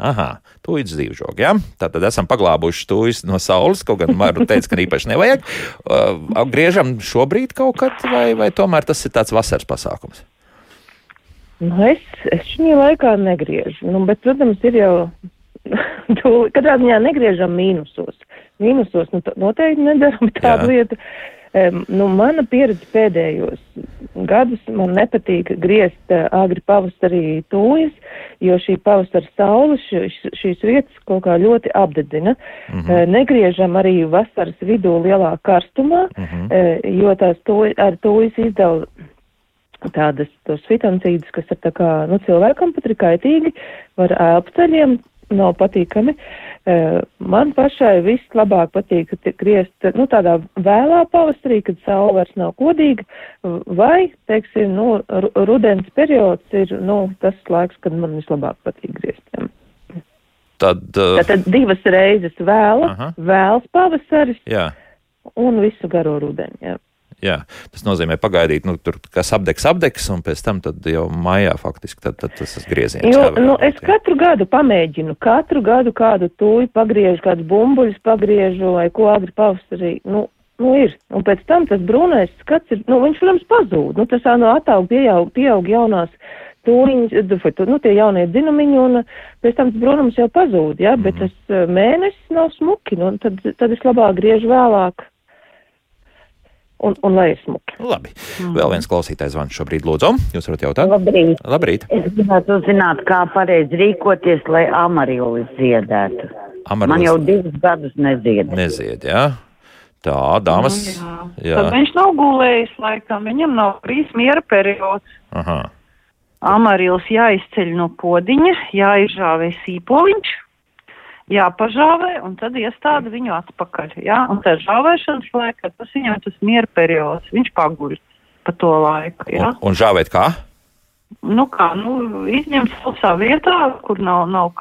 Aha, tūlīt dzīvžogi, jā. Tātad esam paglābuši tūjas no saules, kaut gan Maru teica, ka īpaši nevajag. Uh, Apgriežam šobrīd kaut kad, vai, vai tomēr tas ir tāds vasaras pasākums? Nu, es, es šī laikā negriežu, nu, bet, protams, ir jau, tu, katrā ziņā negriežam mīnusos. Mīnusos, nu, noteikti nedaram tādu Jā. lietu. Um, nu, mana pieredze pēdējos gadus man nepatīk griezt uh, agri pavasarī tūjas, jo šī pavasara saule š, š, šīs vietas kaut kā ļoti apdedzina. Mm. -hmm. Negriežam arī vasaras vidū lielā karstumā, mm. -hmm. jo tās tūj, ar tūjas izdala tādas tos fitancīdus, kas ir tā kā, nu, cilvēkam pat ir kaitīgi, var elpceļiem, nav patīkami. Uh, man pašai vislabāk patīk griezt, nu, tādā vēlā pavasarī, kad saule vairs nav kodīga, vai, teiksim, nu, ru- rudens periods ir, nu, tas laiks, kad man vislabāk patīk griezt. Tad, uh, Tātad divas reizes vēla, Aha. vēls pavasaris jā. un visu garo rudeni, jā. Jā, tas nozīmē pagaidīt, nu, tur kas apdegs, apdegs, un pēc tam jau maijā faktiski tad, tad tas grieziens. Jo, jāvar nu, es jā. katru gadu pamēģinu, katru gadu kādu tūju pagriežu, kādus bumbuļus pagriežu vai ko agri pavasarī. Nu, nu ir. Un pēc tam tas brūnais skats ir, nu, viņš, protams, pazūd. Nu, tas no attaug, pieaug, pieaug jaunās tūriņas, nu, tie jaunie dzinumiņi, un uh, pēc tam tas brūnums jau pazūd, jā, bet tas uh, mēnesis nav smuki, nu, tad, tad es labāk griežu vēlāk. Un, un lai ir smuki. Labi. Vēl viens klausītājs zvans šobrīd, lūdzu. Jūs varat jautāt? Labrīt. Labrīt. Es gribētu zināt, kā pareizi rīkoties, lai amarīlis ziedētu. Amarils Man jau divus gadus nezied. nezied, jā. Tā, dāmas. Jā. Jā. Tad viņš nav gulējis laikam, viņam nav bijis miera periods. Aha. Amarils jāizceļ no podiņa, jāizžāvē sīpoliņš, jāpažāvē un tad iestāda viņu atpakaļ. Jā? Un tā žāvēšanas laikā tas viņam tas miera periods, viņš paguļ pa to laiku. Jā? Un, un žāvēt kā? Nu kā, nu, izņemt sausā vietā, kur nav, nav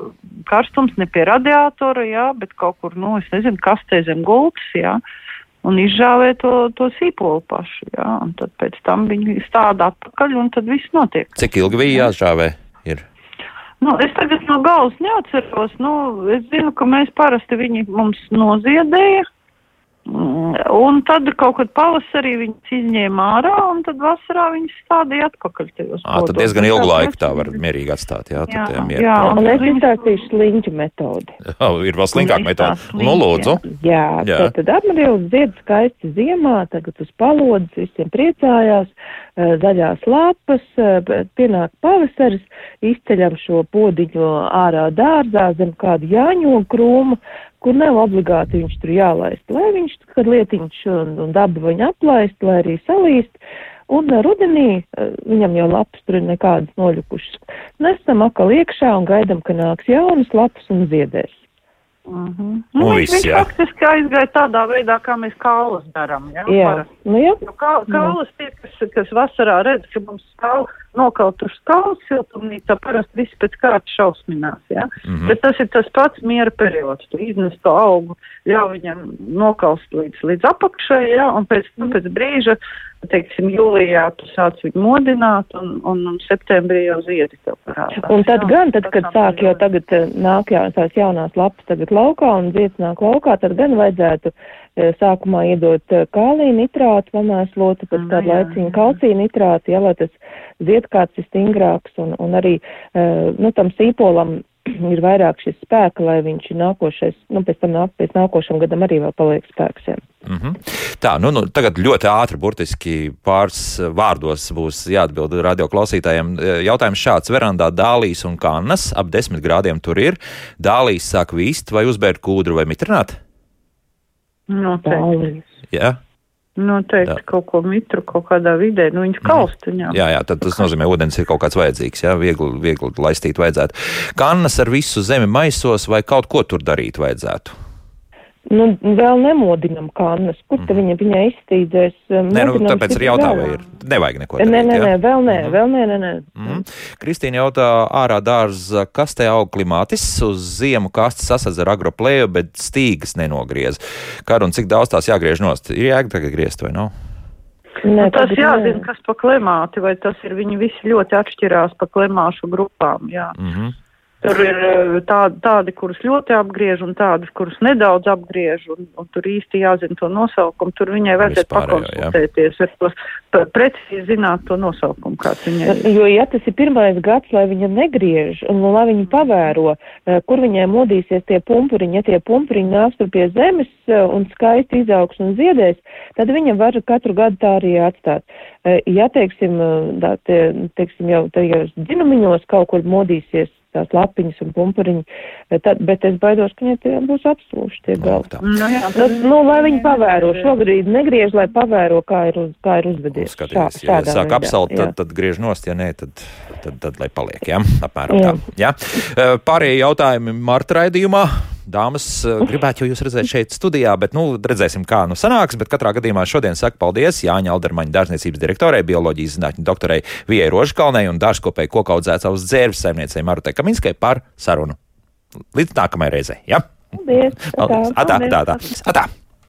karstums ne pie radiatora, jā, bet kaut kur, nu, es nezinu, kastē zem gultas, jā, un izžāvē to, to sīpolu pašu, jā, un tad pēc tam viņi stāda atpakaļ, un tad viss notiek. Cik ilgi bija jāžāvē? Ir. Nu, es tagad no galvas neatceros, nu, es zinu, ka mēs parasti viņi mums noziedēja, Mm, Un tad kaut kad pavasarī viņas izņēma ārā, un tad vasarā viņas stādīja atpakaļ tajos Ā, tad diezgan ilgu tā laiku tā var mierīgi atstāt. Jā, tad Jā, mierā. jā, Un es izstāstīšu sliņķu metodi. Oh, ir vēl slinkāk Viņas metode. Nu, lūdzu. Jā, Jā. jā. tad apmarīlis zied skaisti ziemā, tagad uz palodzes visiem priecājās, zaļās lapas, eh, pienāk pavasaris, izceļam šo podiņu ārā dārzā zem kādu jāņogu krūmu, kur nav obligāti viņš tur jālaist, lai viņš, kad lietiņš un, un daba viņu aplaist, lai arī salīst. Un eh, rudenī eh, viņam jau lapas tur ir nekādas noļukušas. Nesam atkal iekšā un gaidam, ka nāks jaunas lapas un ziedēs. Mhm. Nu, Nu, viss, viņš, viņš jā. faktiski aizgāja tādā veidā, kā mēs kālas darām. Jā, Jā, parasti. nu jā. Nu, kā, kālas tie, kas, kas vasarā redz, ka mums stāv nokautuši stāvus siltumnīcā, parasti viss pēc kārtas šausminās, jā. Mhm. Bet tas ir tas pats miera periods. Tu iznesi to augu, ļauj viņam nokaust līdz, līdz apakšai, jā, un pēc, nu, pēc brīža, teiksim, jūlijā tu sāc viņu modināt, un, un, un septembrī jau ziedi tev parādās. Un tad jā. gan, tad, kad sāk jau tagad eh, nāk jā, tās jaunās lapas tagad laukā un zieds nāk laukā, tad gan vajadzētu sākumā iedot eh, kālija nitrātu, pamēslot, pēc Nu, kāda laiciņa kalcija nitrātu, jā, lai tas ziedkārts ir stingrāks un, un arī, eh, nu, tam sīpolam ir vairāk šis spēka, lai viņš nākošais, nu, pēc tam nāk, pēc nākošam gadam arī vēl paliek spēks, jā. Mhm. Tā, nu, nu, tagad ļoti ātri, burtiski pāris vārdos būs jāatbild radioklausītājiem. E, Jautājums šāds: verandā dālīs un kannas ap desmit grādiem tur ir. Dālīs sāk vīst vai uzbērt kūdru vai mitrināt? Noteikti. Jā, Noteikti Tā. kaut ko mitru kaut kādā vidē, nu viņš kalstiņā. jā, jā tad tas nozīmē, ka ūdens ir kaut kāds vajadzīgs. Jā, viegli, viegli laistīt vajadzētu. Kannas ar visu zemi maisos vai kaut ko tur darīt vajadzētu? Nu, vēl nemodinam kannas, kur te viņa, viņai izstīdzēs. Mhm. Nē, nu, tāpēc arī stipri jautā, vēl. vai ir. Nevajag neko Nē, darīt. nē, jā? nē, vēl nē, Mhm. vēl nē, nē, nē. Mm. Kristīna jautā, ārā dārza kastē aug klimātis, uz ziemu kaste sasadz ar agroplēju, bet stīgas nenogriez. Kā un cik daudz tās jāgriež nost? Ir jēga tagad griezt vai nav? nē Nu, tas jāzina, nē. kas pa klimāti, vai tas ir, viņi visi ļoti atšķirās pa klimāšu grupām, jā. Mm -hmm. Tur ir eh, tādi, tādi, kurus ļoti apgriež un tādi, kurus nedaudz apgriež, un, un tur īsti jāzina to nosaukumu. Tur viņai vajadzētu pakonsultēties ar to, pa- precīzi zināt to nosaukumu, kāds viņai ir. Jo, ja tas ir pirmais gads, lai viņa negriež un lai viņa pavēro, eh, kur viņai modīsies tie pumpuriņi, ja tie pumpuriņi nāks tur pie zemes eh, un skaisti izaugs un ziedēs, tad viņa var katru gadu tā arī atstāt. Ja, teiksim, tā, tie, teiksim jau tajos dzinumiņos kaut kur modīsies tās lapiņas un pumpuriņi, eh, tad, bet es baidos, ka viņai tie būs apslūši tie gali. Tā. Nu, jā, Nu, nu, lai viņi pavēro, šobrīd negriež, lai pavēro, kā ir, uz, kā ir uzvedies. Skaties, Šā- ja sāk apsalt, tad, tad griež nost, ja nē, tad, tad, tad lai paliek. Jā, apmēram Jā. tā. Jā. Pārējie jautājumi Marta raidījumā. Dāmas, eh, gribētu jūs redzēt šeit studijā, bet nu, redzēsim, kā nu sanāks. Bet katrā gadījumā šodien saku paldies Jāņa Aldermaņa dārzniecības direktorai, bioloģijas zinātņu doktorai Vijai Rožkalnei un dārzkopēji kokaudzētavas dzērves saimniecei Marutai Kaminskai par sarunu. Līdz nākamajai reizei. Ja? Paldies! Paldies! Atā, atā, atā. atā.